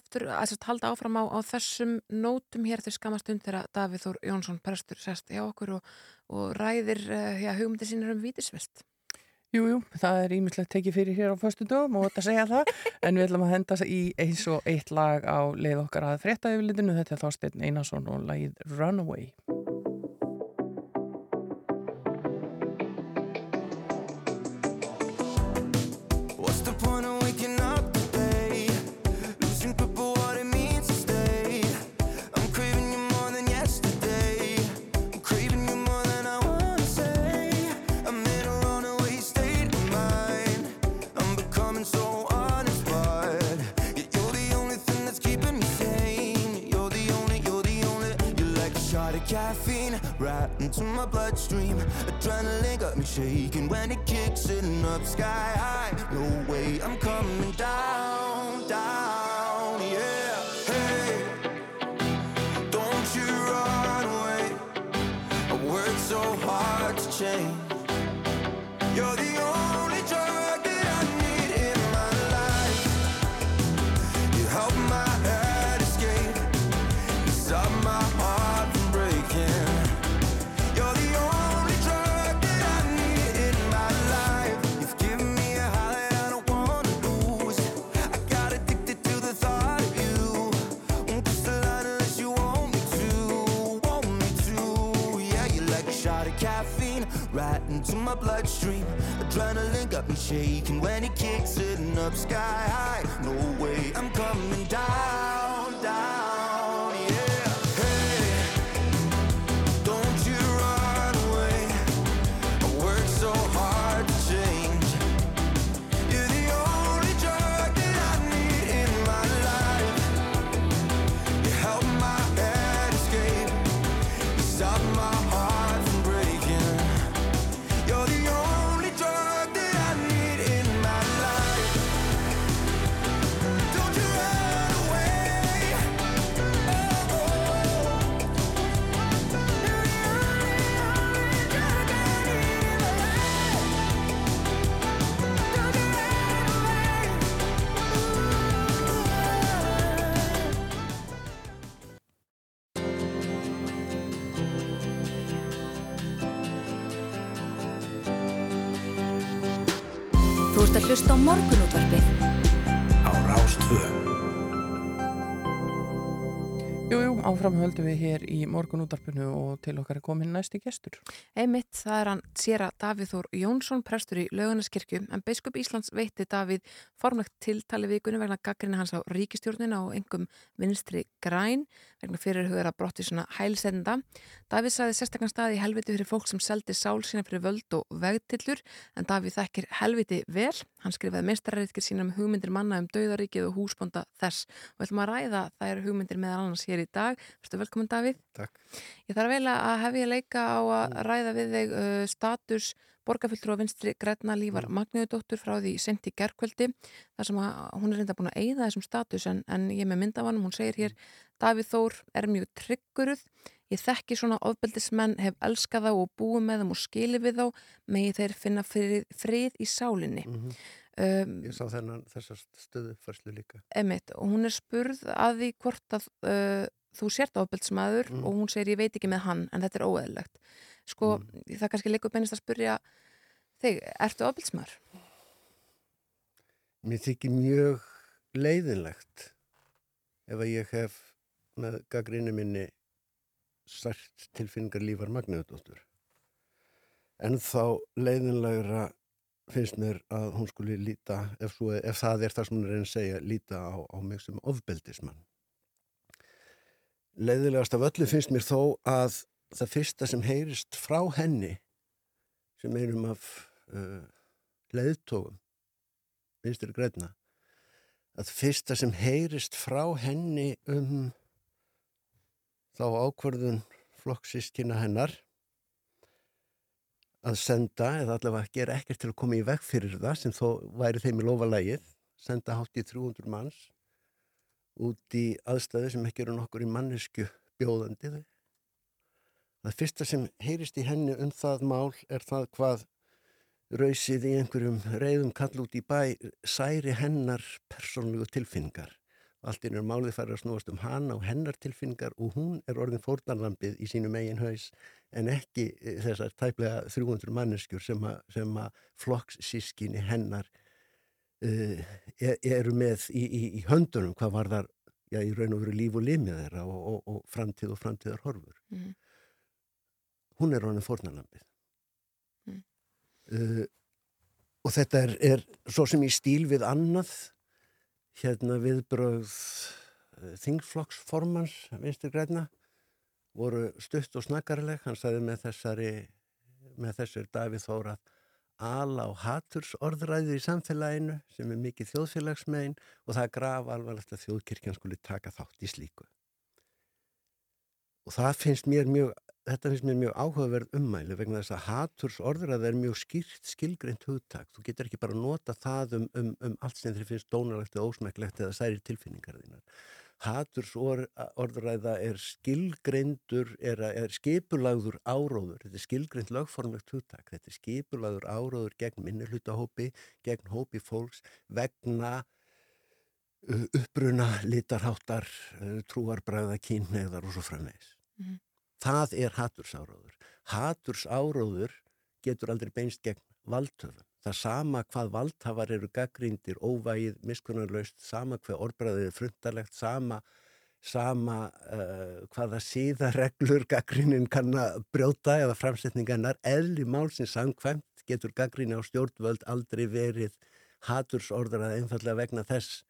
halda áfram á, á þessum nótum hér til skamastund þegar Davíð Þór Jónsson prestur sest hjá okkur og, og ræðir uh, já, hugmyndi sínur um vítisvilt. Jú, jú, það er ímislegt tekið fyrir hér á föstu dögum og þetta segja það, en við ætlum að henda í eins og eitt lag á leið okkar að frétta yfirlitinu, þetta er Þorsteinn Einarsson og lagið Runaway. Right into my bloodstream. Adrenaline got me shaking when it kicks in up sky high. No way, I'm coming down, of caffeine right into my bloodstream. Adrenaline got me shaking when it kicks it up sky high. No way, I'm coming down, á morgunútvarpið áfram höldum við hér í morgun útarpinu og til okkar er komin næsti gestur. Einmitt, það er hann séra Davíð Þór Jónsson, prestur í Laugarnaskirkju, en Beiskup Íslands veitti Davíð formlegt tiltali vikunum vegna gaggrina hans á ríkistjórnina og engum vinstri græn, vegna fyrir hugur að brotti svona hælsenda. Davíð saði sérstaklega stað í helviti fyrir fólk sem seldi sál sína fyrir völd og vegtillur, en Davíð þekkir helviti vel. Hann skrifaði meistararítkir sína um hugmyndir manna um dauðaríkið og húsbonda þess. Og ætlum að ræða þær hugmyndir meðal annars hér í dag velkomin Davíð. Takk. Ég þarf eiginlega að hefja leika á að ræða við þig uh, status borgarfulltrú á vinstri Gretna Lífar Magniðudóttur frá því sent í gerkvöldi þar sem að hún er reynda búin að eyða þessum status en, en ég með myndavanum, hún segir hér Davíð Þór er mjög trygguruð ég þekki svona ofbeldismenn hef elskað þá og búið með þeim og skili við þá megi þeir finna frið, frið í sálinni Mhm. um, Ég sá þennan þessar stöðu færslu líka. Emitt, og hún er spurð að því hvort að uh, þú sért ofbeldsmaður Mm. og hún segir ég veit ekki með hann en þetta er óeðlegt sko, það kannski leikur beinist að spurja þig, ertu ofbeldsmaður? Mér þykir mjög leiðinlegt ef að ég hef með gaggrinni minni sært tilfinningar lífar Magniðudóttur. En þá leiðinlegra finnst mér að hún skuli líta, ef, svo, ef það er það sem hún er að segja, líta á, á mig sem ofbeldismann. Leiðilegast af öllu finnst mér þó að það fyrsta sem heyrist frá henni sem einum af uh, leiðtógum vinstur græna að fyrsta sem heyrist frá henni um þá ákvörðun flokksískina hennar að senda eða allavega gera ekkert til að koma í veg fyrir það sem þó væri þeim í lofa lægið senda hátt í 300 manns út í aðstæði sem ekki eru nokkur í mannesku bjóðandi þau Það fyrsta sem heyrist í henni um það mál er það hvað rausið í einhverjum reyðum kall út í bæ særi hennar persónlegu tilfinningar. Allt inn er málið farið að snúast um hana og hennar tilfinningar og hún er orðin fórnarlampið í sínu megin haus en ekki eh, þessar tæplega 300 manneskjur sem að, sem að flokkssískinni hennar eru með í, í, í höndunum hvað var þar já, í raun og veru líf og limið þeirra og, og, og framtíð og framtíðar horfur Mhm. hún er honum fórnarlambið. Mm. Uh, og þetta er, er svo sem í stíl við annað, hérna viðbröð uh, þingflokksformans vinstir græna, voru stutt og snakkarleg, hann sagði með þessari, með þessari Davíð Þóra ala og haturs orðræði í samfélaginu sem er mikið þjóðfélagsmein og það er graf alvarlegt að þjóðkirkjan skuli taka þátt í slíku. Og það finnst mér mjög, þetta finnst mér mjög áhugaverð ummæli vegna þess að haturs orðræði er mjög skýrt skilgreint hugtak. Þú getur ekki bara nota það um, um, um allt sem þér finnst dónalegt eða ósmæklegt eða særi tilfinningar þínar. Haturs or, orðræða er skilgreindur, er, er skipulagður áróður, þetta er skilgreint lögformlegt hugtak, þetta er skipulagður áróður gegn minnihlutahópi, gegn hópi fólks vegna uppruna, litarháttar, trúarbræða, kynneðar og svo framvegis. Mhm. Það er hatursáróður. Hatursáróður getur aldrei beinst gegn valdhöfum. Það sama hvað valdhafar eru gaggríndir, óvægið, miskunnarlaust, sama hvað orðbræðið er frundarlegt, sama, sama uh, hvaða síðareglur gaggrínin kann að brjóta eða framsetningarnar, eðli málsins samkvæmt getur gaggríni á stjórnvöld aldrei verið hatursorðrað einfallega vegna þess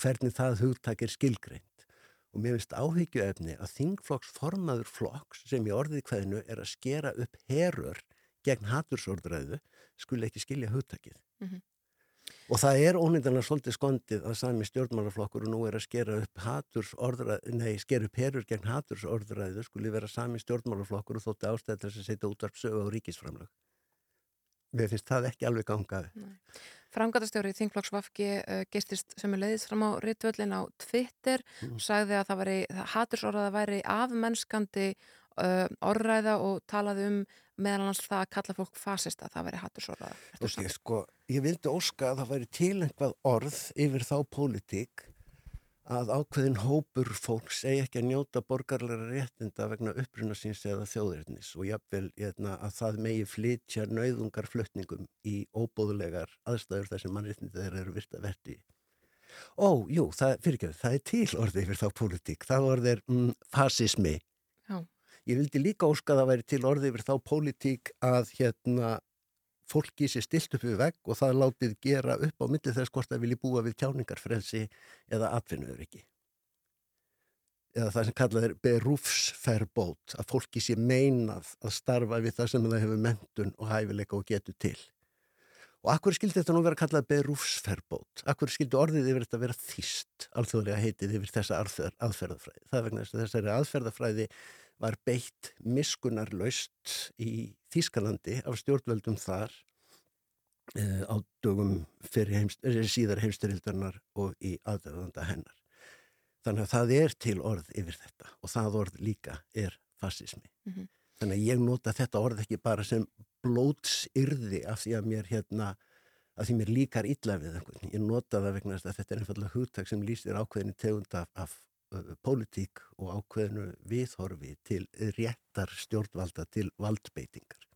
hvernig það hugtak er skilgreint. Og mér finnst áhyggjuefni að þingflokksformaður flokks sem í orðið hverðinu er að skera upp herur gegn hatursorðræðu skuli ekki skilja hugtakið. Mhm. Og það er ónýndanlega svolítið skondið að sami stjórnmálaflokkur og nú er að skera upp hatursorðræðu, nei, skera upp herur gegn hatursorðræðu skuli vera sami stjórnmálaflokkur og þótti ástæði til þess að setja útvarp sögu á ríkisframlög. Mér finnst það ekki alveg gangaði. Framgætastjóri Þingflokks Vafki uh, geistist sem er leiðist fram á ritvöllin á Twitter Mm. sagði að það væri, það hatursorðaða væri afmennskandi uh, orðræða og talaði um meðal annars það að kalla fólk fasista, það væri hatursorðaða. Ok, sko, ég vildi óska að það væri til einhvað orð yfir þá pólitík að ákveðin hópur fólks eigi ekki að njóta borgarlega réttinda vegna uppruna síns eða þjóðirnis og jafnvel hérna, að það megi flytja nauðungar flutningum í óbóðulegar aðstæður þar sem mannréttindi þeir eru virt að verti. Ó, jú, það, fyrirgjöf, það er til orði yfir þá pólitík. Það orði er mm, fasismi. Ég vildi líka óska að það væri til orði yfir þá pólitík að hérna fólki sé stilt upp við vegg og það látið gera upp á myndi þess hvort það vilji búa við tjáningarfrelsi eða atvinnuður ekki. Eða það sem kallað er berúfsferbót, að fólki sé meinað að starfa við það sem það hefur mentun og hæfileika og getur til. Og akkur skildi þetta nú vera kallað berúfsferbót? Akkur skildi orðið yfir þetta vera þýst, alþjóðlega heitið yfir þessa aðferð, aðferðafræði? Það vegna þess að þessari aðferðafræði var beitt miskunarlaust í Þýskalandi af stjórnvöldum þar eh, á dögum heimst, eh, síðar heimstyrildarnar og í aðdöðanda hennar. Þannig að það er til orð yfir þetta og það orð líka er fasismi. Mhm. Þannig að ég nota þetta orð ekki bara sem blótsyrði af því að mér hérna, að því mér líkar illa við einhvern. Ég nota það vegna þess að þetta er einfallega hugtak sem lýsir ákveðinu tegund af, af pólitík og ákveðinu viðhorfi til réttar stjórnvalda til valdbeitingar.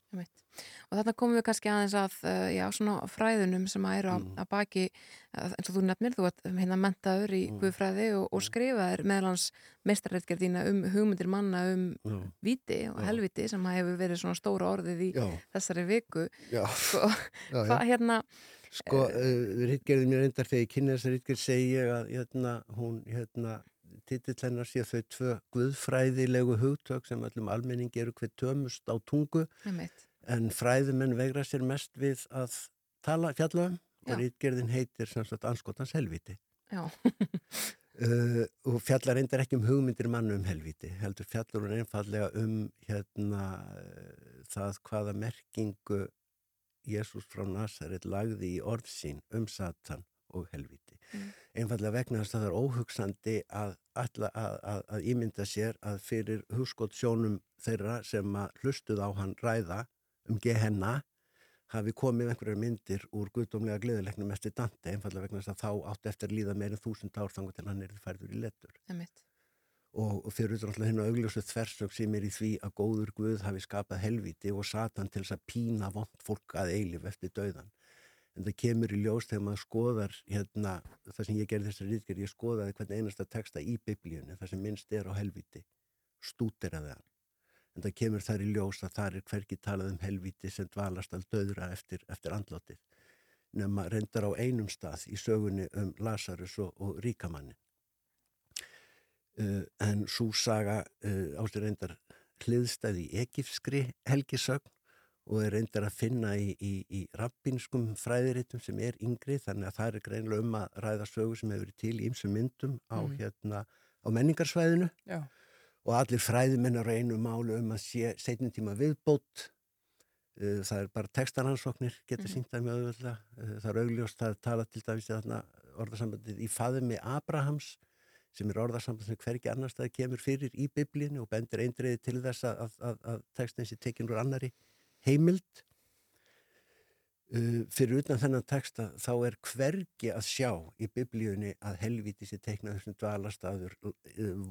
Og þarna komum við kannski aðeins að uh, já, svona fræðunum sem að eru að, að baki, að, eins og þú nefnir, þú ert hérna mentaður í Guðfræði og, og skrifaðir meðlans meistarreitgerðina um hugmyndir manna um Já. viti og helviti sem hefur verið svona stóra orðið í Já. þessari viku. Sko, hvað hérna, Sko, uh, Rittgerði mér endar þegar ég kynna þess að Rittgerð segi ég að hérna, hún, hérna, titill hennar sé þau tvö guðfræðilegu hugtök sem öllum almenningi eru hver tömust á tungu einmitt, en fræðumenn vegra sér mest við að tala fjalla um Já. og Rittgerðin heitir sem sagt anskotans helviti. Uh, og fjallar reyndar ekki um hugmyndir mannu um helviti, heldur fjallar hún einfallega um hérna það hvaða merkingu Jésús frá Nazaret lagði í orð sín um Satan og helviti. Mm. Einfallega vegna þess að það er óhugsandi að, að, að, að ímynda sér að fyrir hugskott sjónum þeirra sem að hlustuð á hann ræða um gehenna hafi komið einhverjar myndir úr guðdómlega gleðilegnum eftir Dante, einfallega vegna þess að þá átti eftir líða meirinn þúsund ár þangar til hann er færður í letur. einmitt, Og, og fyrir utan alltaf hennu augljósu þversök sem er í því að góður Guð hafi skapað helviti og Satan til þess að pína vond fólk að eilif eftir dauðan. En það kemur í ljós þegar maður skoðar hérna, það sem ég gerði þessari rítgerð, ég skoðaði hvern einasta texta í biblíunni, það sem minnst er á helviti, stúteraði hann. En það kemur þar í ljós að þar er hvergi talað um helviti sem dvalast al döðra eftir, eftir andlátið nema reyndar á einum stað í sögunni um Lazarus og, og ríkamannin uh, en svo saga uh, á sér reyndar hliðstæði í egifskri helgisögn og er reyndar að finna í, í, í rabbinskum fræðiritum sem er yngri þannig að það er greinlega um að ræða sögu sem hefur verið til í ymsum myndum á, Mhm. hérna, á menningarsvæðinu Já. og allir fræðimennar einu málu um að sé setjum tíma viðbót það er bara textaransóknir geta Mhm. sínt það mjög auðvitað það er augljóst það er talað til dæmis í orðasambandið í faðumi Abrahams sem er orðasamband sem hvergi annars það kemur fyrir í biblíinu og bendir eindriði til þess að, að, að, textin sé tekin úr annari heimild uh, fyrir utan þennan texta þá er hvergi að sjá í biblíunni að helviti sé teiknað þessum dvalastaður uh,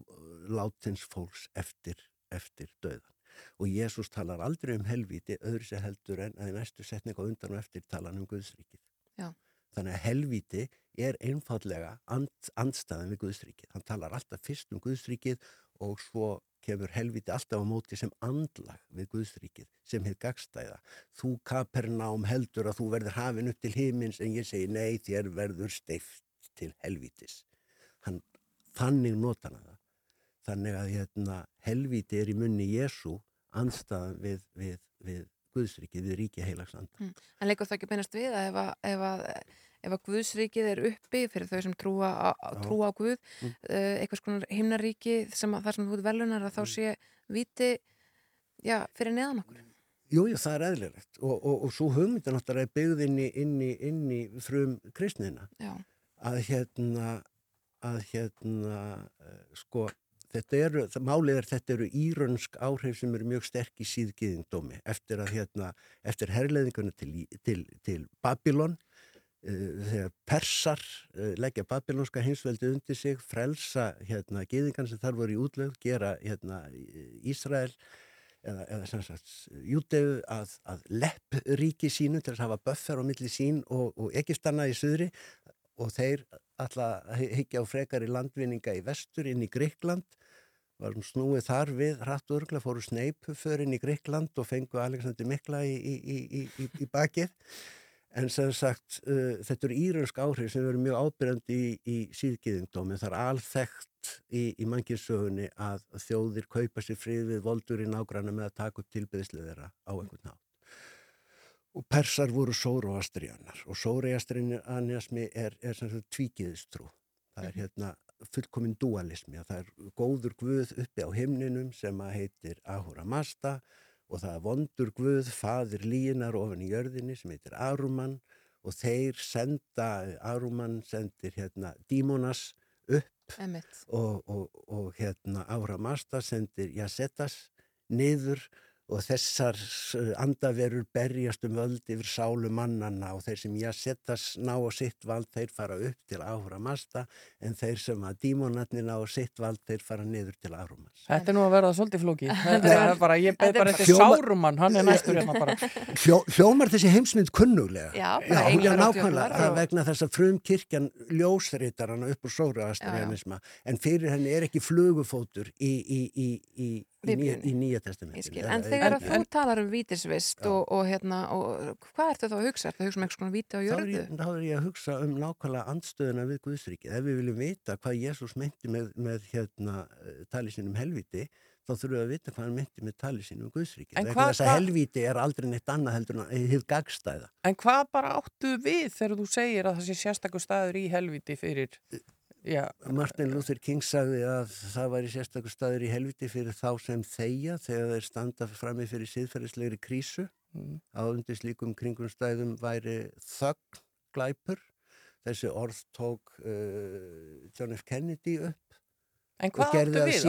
látins fólks eftir, eftir döðan og Jésús talar aldrei um helviti öðru sér heldur en að í næstu setning á undan og eftir tala hann um Guðsríkið. Já. Þannig að helviti er einfallega and, andstæðan við Guðsríkið. Hann talar alltaf fyrst um Guðsríkið og svo kemur helviti alltaf á móti sem andlag við Guðsríkið sem hefur gagstæða. Þú kapernám heldur að þú verður hafin upp til himins en ég segi nei þér verður steift til helvitis. Hann, þannig notar hann það. Þannig að hérna, helviti er í munni Jésu andstæðan við, við, við Guðsríkið, við ríki heilagsanda. Mm. En leikur það ekki að beinast við að ef að, ef að, að Guðsríkið er uppi fyrir þau sem trúa á, trúa á Guð, Mm. uh, eitthvað skonar himnaríki sem að það sem þú ert velunar að þá sé viti, já, fyrir neðan okkur. Jú, jú, það er eðlilegt. Og, og, og svo hugmynda náttúrulega er byggð inn í, inn í, inn í frum kristnina. Að hérna að hérna uh, sko þetta eru, það, málið er þetta eru írönsk áhrif sem eru mjög sterk í síðgiðindómi eftir að hérna eftir herleðingunni til, til, til Babylon þegar persar uh, leggja babylonska heimsveldi undir sig frelsa hérna giðingan sem þar voru í útlöð gera hérna Ísrael eða, eða sem sagt Júteu að, að lepp ríki sínu til að hafa buffer á milli sín og, og Egiptana í suðri og þeir alltaf higgja á frekari landvinninga í vestur inn í Greikland varum snúið þar við hratt og örgla fóru sneipu fyrir inn í Greikland og fengu Alexander Mikla í, í, í, í, í bakið en sem sagt uh, þetta eru írönsk áhrif sem eru mjög ábyrjandi í, í síðgiðingdómi það er alþekkt í, í mannkynnsögunni að þjóðir kaupa sér frið við voldur í nágranna með að taka upp tilbyðislið þeirra á einhvern nátt og persar voru sóróastrianar og sóróastrianismi er, er sem sagt tvíkiðistrú. Það er hérna fullkominn dualismi að það er góður guð uppi á himninum sem að heitir Ahura Mazda. og það er vondur guð, fadir líinar ofan í jörðinni sem heitir Aruman. Og þeir senda, Aruman sendir hérna dímonas upp og, og, og hérna Ahura Mazda sendir Jasetas niður og þessar s- andaverur berjast um völd yfir sálu mannanna og þeir sem Jasetas ná á sitt vald þeir fara upp til Ahura Mazda en þeir sem að dímonarnir ná á sitt vald þeir fara niður til Ahrumas. Þetta er nú að verða svolítið flókið. Þetta er bara, ég beð Þetta er bara eftir Sárumann, hann er næstur hérna bara. Hljó, hljómar þessi heimsmynd kunnuglega? Já, já, já og nákvæmlega, er og- vegna þess að frum kirkjan ljósritarana upp úr sóraastrianisma en fyrir henni er ekki flugufótur í, í, í, í, í, nýja, nýja testamentinu. En þegar að þú talar um vítisvist og, og hérna, og hvað ertu þá að hugsa? Ertu að hugsa um eitthvað víti á er, jörðu? þá er ég að hugsa um nákvæmlega andstöðuna við Guðsríkið. Ef við viljum vita hvað Jésús meinti með, með hérna, eh, tali sínum helviti, þá þurfum við að vita hvað hann meinti með tali sínum Guðsríkið. En Vegna hvað- þess að helviti er aldrei neitt annað heldur en hið gagstæða. En hvað bara áttu við þegar þú segir að það sé sérstakur staður í helviti fyrir, já, Martin Luther King sagði að það væri sérstakur staður í helviti fyrir þá sem þeia þegar þeir standa frammi fyrir síðferðislegri krísu. Mm. Á undir slíkum kringum stæðum væri þögn glæpur. Þessi orð tók uh, John F. Kennedy upp. En hvað áttu við?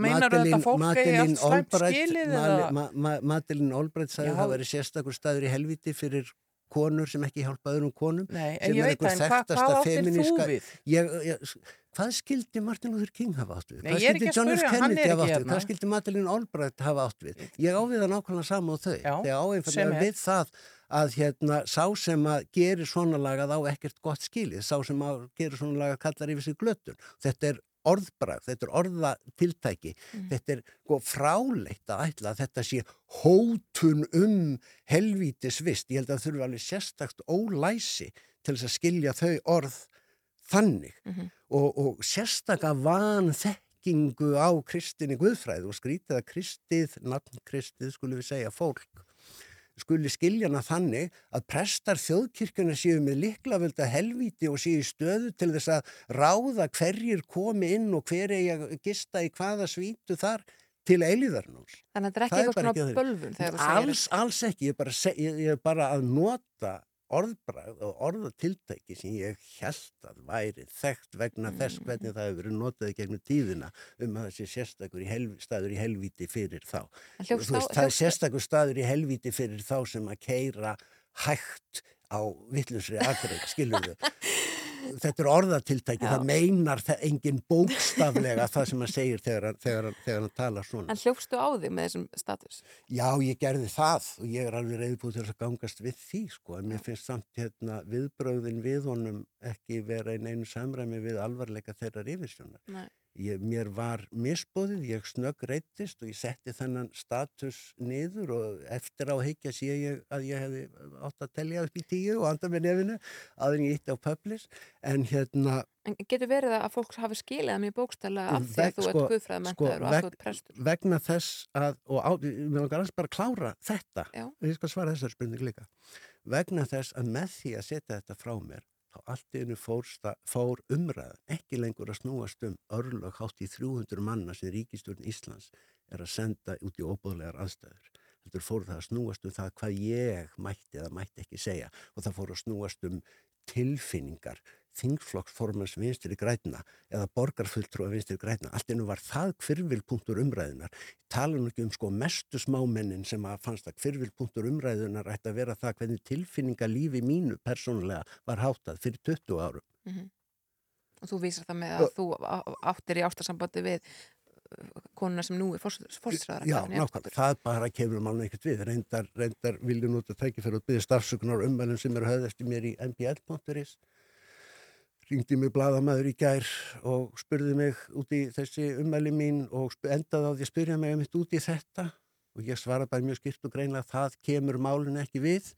meinarðu þetta fólk Madeleine allt slæmt skilið Mali- eða? Ma- Ma- Madeleine Albright sagði að það væri sérstakur staður í helviti fyrir konur sem ekki hjálpa öðrum konum Nei, sem er einhver þekktasta ég, hvað skildi Martin Luther King hafa átt við? Nei, hvað skildi John F. Kennedy hafa átt við? hérna. Hvað skildi Madeleine Albright hafa átt við? Ég á við það nákvæmlega sama og þau. Já, Þegar á er. við það að hérna, sá sem að gerir svona lagað á ekkert gott skilið, sá sem að gerir svona lagað kallar yfir sig glötun. Þetta er orðbragð, þetta er orðatiltæki, Mm. þetta er sko, fráleitt að ætla að þetta sé hótun um helvítisvist. Ég held að það þurfi alveg sérstakt ólæsi til þess að skilja þau orð þannig Mhm. og, og sérstaka vanþekkingu á kristinni guðfræði og skrítið að kristið, nafn kristið skulum við segja fólk skuli skilja hana þannig að prestar þjóðkirkjuna séu með liklavölda helvíti og séu stöðu til þess að ráða hverjir komi inn og hver eigi að gista í hvaða svítu þar til eilíðarnús. Þannig að þetta er ekki eitthvað bölvun þegar þú segir Alls, alls ekki, ég er bara, ég, ég er bara að nota orðbragð og orðatiltæki sem ég held að væri þekkt vegna þess hvernig það hefur verið notað í gegnum tíðina um að þessi sérstakur í helv, staður í helvíti fyrir þá. Veist, það er sérstakur staður í helvíti fyrir þá sem að keira hægt á vittlusri aðreik, skilur við. Þetta er orðatiltæki, það meinar engin bókstaflega það sem hann segir þegar, þegar, þegar hann talar svona. En hljófstu á þig með þessum status? Já, ég gerði það og ég er alveg reyðbúið til að gangast við því sko, en mér finnst samt hérna viðbröðin við honum ekki vera í neinu samræmi við alvarleika þeirrar yfirsjónar. Nei. Ég, mér var misbóðið, ég snögg reyttist og ég setti þennan status niður og eftir á higgja sé ég að ég hefði átt að telja upp í tíu og anda með nefinu en ég ítti á publis en hérna En getur verið að fólk hafi skilið það mjög bókstælega af því að þú ert guðfræða mentaður og að þú ert prestur? sko, vegna þess að, og á, mér langar alls bara að klára þetta, Já. ég skal svara þessar spurning líka, vegna þess að með því að setja þetta frá mér, þá allt í hennu fór, sta- fór umræðan, ekki lengur að snúast um örlög hátt í 300 manna sem ríkistjórn Íslands er að senda út í óbúðlegar aðstæður. Heldur fór það að snúast um það hvað ég mætti eða mætti ekki segja og það fór að snúast um tilfinningar, þingflokksformans vinstri græna eða borgarfulltrúa vinstri græna. Allt einu var það kvirvilpunktur umræðunar. Tala nú ekki um sko mestu smámennin sem að fannst að kvirvilpunktur umræðunar ætti að vera það hvernig tilfinningalífi mínu persónulega var háttað fyrir 20 árum. Mhm. Og þú vísar það með að þú á- áttir í ástarsambandi við uh, konuna sem nú er fórstisræðar. Já, nákvæmlega, það bara kemur málun ekkert við. Reyndar, reyndar vilju nota tækifæri og byggja starfsökunar ummælum sem eru höfðast í mér í mbl.is. Ringdi mig bladamæður í gær og spurði mig út í þessi ummæli mín og endaði á því að spyrja mig einmitt út í þetta. Og ég svara bara mjög skipt og greinlega að það kemur málun ekki við.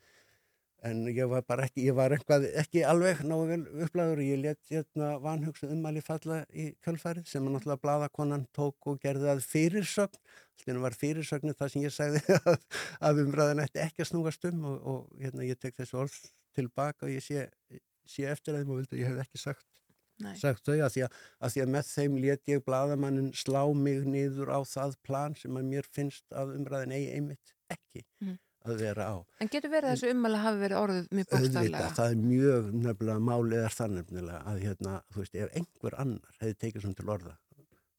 En ég var bara ekki, ég var eitthvað ekki alveg náðu vel upplæður ég let hérna vanhugsa ummæli falla í kjölfarið sem að náttúrulega bladakonan tók og gerði að fyrirsögn. Allir var fyrirsögnu það sem ég sagði að, að umræðan ætti ekki að snúast um og, og hérna ég tek þessu orð tilbaka og ég sé, sé eftir þeim og vildi ég hef ekki sagt sagt þau að því að, að því að með þeim let ég bladamannin slá mig niður á það plan sem að mér finnst að umræðin eigi einmitt ekki Mhm. að vera á En getur verið að þessu ummæli hafi verið orðuð mjög bókstaflega? það er mjög nefnilega málið er það nefnilega að hérna, þú veist, ef einhver annar hefði tekið svona til orða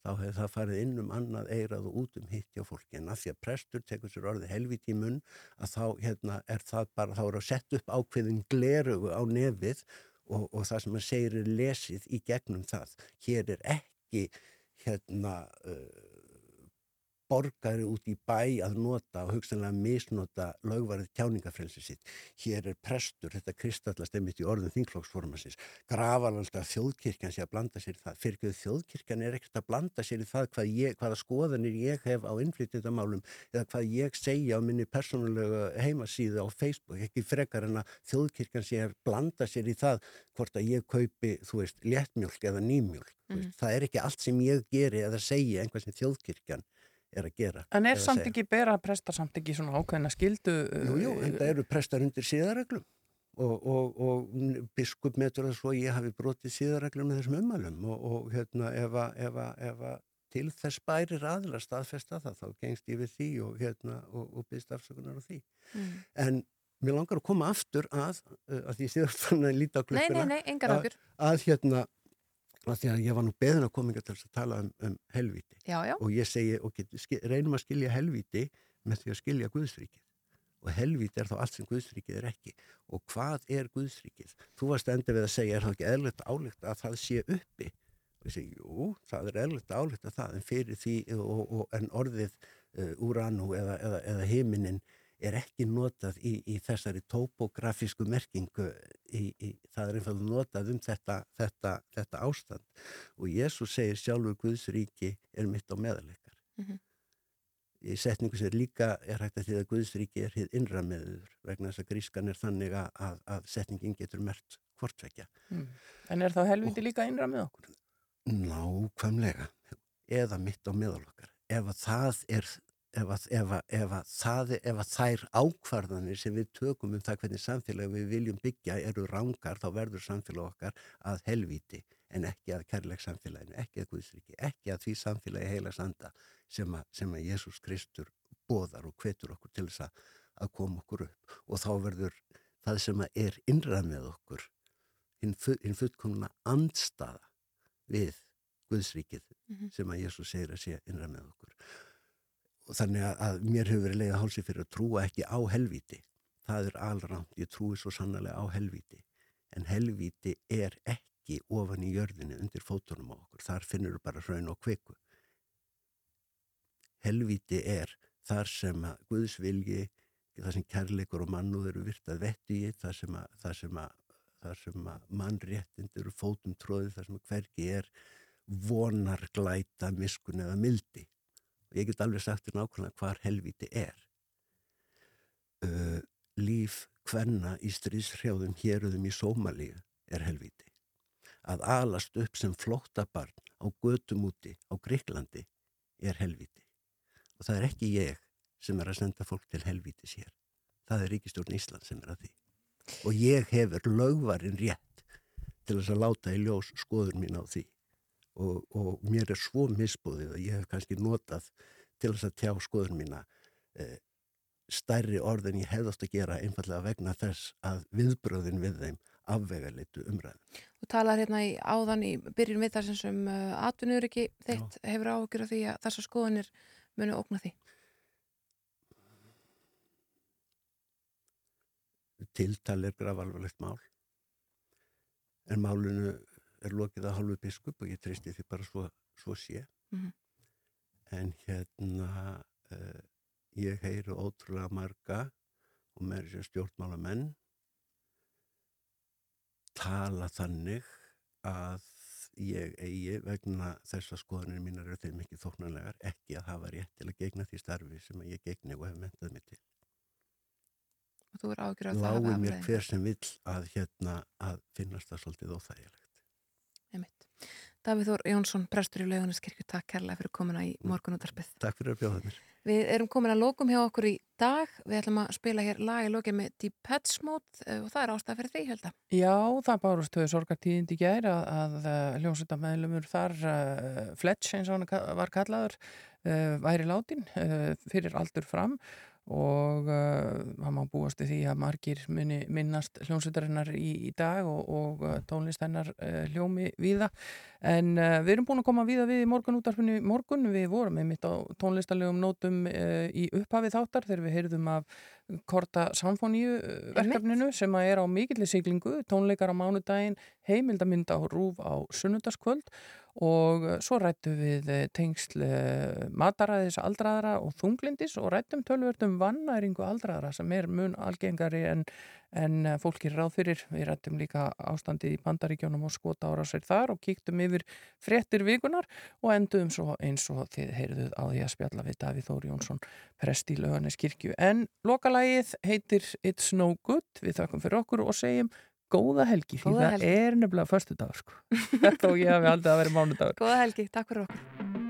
þá hefði það farið inn um annað eirað og út um hitt hjá fólki en að því að prestur tekur sér orði helviti í munn að þá hérna, er það bara, þá er að setja upp ákveðin glerugu á nefið og, og það sem að segir er lesið í gegnum það. Hér er ekki hérna uh, borgari út í bæ að nota og hugsanlega misnota lögvarið tjáningafrelsi sitt. Hér er prestur, þetta kristallast einmitt í orðum þingflokksformansins. Grafalandska þjóðkirkjan sé að blanda sér í það. Fyrir þjóðkirkjan er ekkert að blanda sér í það hvað ég, hvaða skoðanir ég hef á innflytjandamálum eða hvað ég segja á minni persónulega heimasíðu á Facebook. Ekki frekar en að þjóðkirkjan sé að blanda sér í það hvort að ég kaupi, þú veist, léttmjölk eða nýmjölk. Mm. Það er ekki allt sem ég geri eða segja einhvað sem þjóðkirkjan er að gera. En er samt ekki bera prestar samt ekki svona ákveðina skildu? Jú, jú, en það eru prestar undir síðarreglum og, og, og biskup metur það svo að ég hafi brotið síðarreglum með þessum ummælum og, og hérna ef að, ef að, ef að til þess bærir aðla staðfesta það þá gengst ég við því og hérna og, og byrst afsökunar á því. Mm. En mér langar að koma aftur að, uh, að því síðan fann að líta á Nei, klukkuna. nei, nei, engar að- áhyggjur. Að hérna, að því að ég var nú beðin að koma inga til að tala um, um helvíti Já, já. og ég segi, ok, reynum að skilja helvíti með því að skilja Guðsríkið og helvíti er þá allt sem Guðsríkið er ekki og hvað er Guðsríkið? Þú varst enda við að segja, er það ekki eðlert álíkt að það sé uppi? Og ég segi, jú, það er eðlert álíkt að það en fyrir því og, og, en orðið uh, úranu eða, eða, eða heiminin er ekki notað í, í þessari topografísku merkingu í, í, það er einfalda notað um þetta, þetta, þetta ástand og Jésús segir sjálfur Guðs ríki er mitt á meðaleikar Mhm. í setningu sem líka er hægt að því að Guðs ríki er hér innra meður vegna þess að grískan er þannig að, að, setningin getur mert hvortvekja Mm. En er þá helviti líka innra með okkur? nákvæmlega eða mitt á meðal okkar ef að það er ef að, ef að, ef að, það, ef að þær ákvarðanir sem við tökum um það hvernig samfélag við viljum byggja eru rángar þá verður samfélag okkar að helvíti en ekki að kærleik samfélaginu, ekki að Guðsriki, ekki að því samfélagi heila sanda sem að, sem að Jésús Kristur boðar og hvetur okkur til þess að, að koma okkur upp og þá verður það sem að er innra með okkur hinn, hinn fullkomna andstaða við Guðsríkið Mhm. sem að Jésús segir að sé innra með okkur þannig að, mér hefur verið leiða hálsi fyrir að trúa ekki á helvíti. Það er alramt, ég trúi svo sannlega á helvíti. En helvíti er ekki ofan í jörðinu undir fótunum á okkur, þar finnur bara hraun og kviku. Helvíti er þar sem að Guðs vilji þar sem kærleikur og mannúð eru virtað vetti í þar sem að, þar sem að, þar sem að mannréttindur fótum tróðið þar sem að hvergi er vonar glæta miskun eða mildi ég get alveg sagt þér nákvæmlega hvar helvíti er. Uh, líf hvenna í stríðshrjáðum héruðum í Sómalíu er helvíti. Að alast upp sem flóttabarn á götum úti á Greiklandi er helvíti. Og það er ekki ég sem er að senda fólk til helvítis hér. Það er ríkistjórn Ísland sem er að því. Og ég hefur lögvarinn rétt til þess að láta í ljós skoður mín á því og, og mér er svo misbúðið að ég hef kannski notað til þess að tjá skoður mína eh, stærri orð en ég hefðast að gera einfallega vegna þess að viðbröðin við þeim afvegalitu umræðum. Þú talar hérna í áðan í byrjun við þar sem sem uh, atvinnuriki þitt hefur áhugjur af því að þessar skoðanir munu ógna því. Tiltal er grafalvarlegt mál en málinu er lokið að hálfu biskup og ég treysti því bara svo, svo sé. Mhm. En hérna uh, ég heyri ótrúlega marga og með þessi stjórnmálamenn tala þannig að ég eigi vegna þess að skoðanir mínar eru þeim ekki þóknanlegar ekki að hafa rétt til að gegna því starfi sem ég gegni og hef mentað mig til. og þú er ágjur að það lái hafi mér hver sem vill að hérna að finnast það svolítið óþægilegt. Davíð Þór Jónsson, prestur í Laugarneskirkju, takk kærlega fyrir komuna í morgunútarpið. Takk fyrir að bjóða mér. Við erum komin að lókum hjá okkur í dag. Við ætlum að spila hér lag í lókið með Deep Pets Mode eh, og það er ástæða fyrir því, held að. Já, það bárust þau sorgartíðindi í gær að, að hljómsveitamæðlumur þar uh, Fletch eins og hann var kallaður uh, væri látin uh, fyrir aldur fram og uh, hann má búast við því að margir muni minnast hljómsveitarinnar í, í dag og, og uh, tónlist hennar uh, hljómi víða. En uh, við erum búin að koma víða við í morgun útarfinu morgun, við vorum einmitt á tónlistarlegum nótum í upphafi þáttar þegar við heyrðum af Korta Samfoníu uh, verkefninu sem að er á mikilli siglingu, tónleikar á mánudaginn, heimildamind á rúf á sunnundaskvöld og svo rættum við uh, tengsl uh, mataræðis aldraðara og þunglindis og rættum tölvört um vannæringu aldraðara sem er mun algengari en, en uh, fólk er ráð fyrir. Við rættum líka ástandið í bandaríkjónum og skota ára sér þar og kíktum yfir fréttir vikunar og enduðum svo eins og þið heyrðuð á því að spjalla við Davíð Þóri Jónsson prest í löganis kirkju. En lokalagið heitir It's No Good, við þakkum fyrir okkur og segjum góða helgi, því það er nefnilega föstudagur sko. Þetta og ég hafi aldrei að vera mánudagur. Góða helgi, takk fyrir okkur.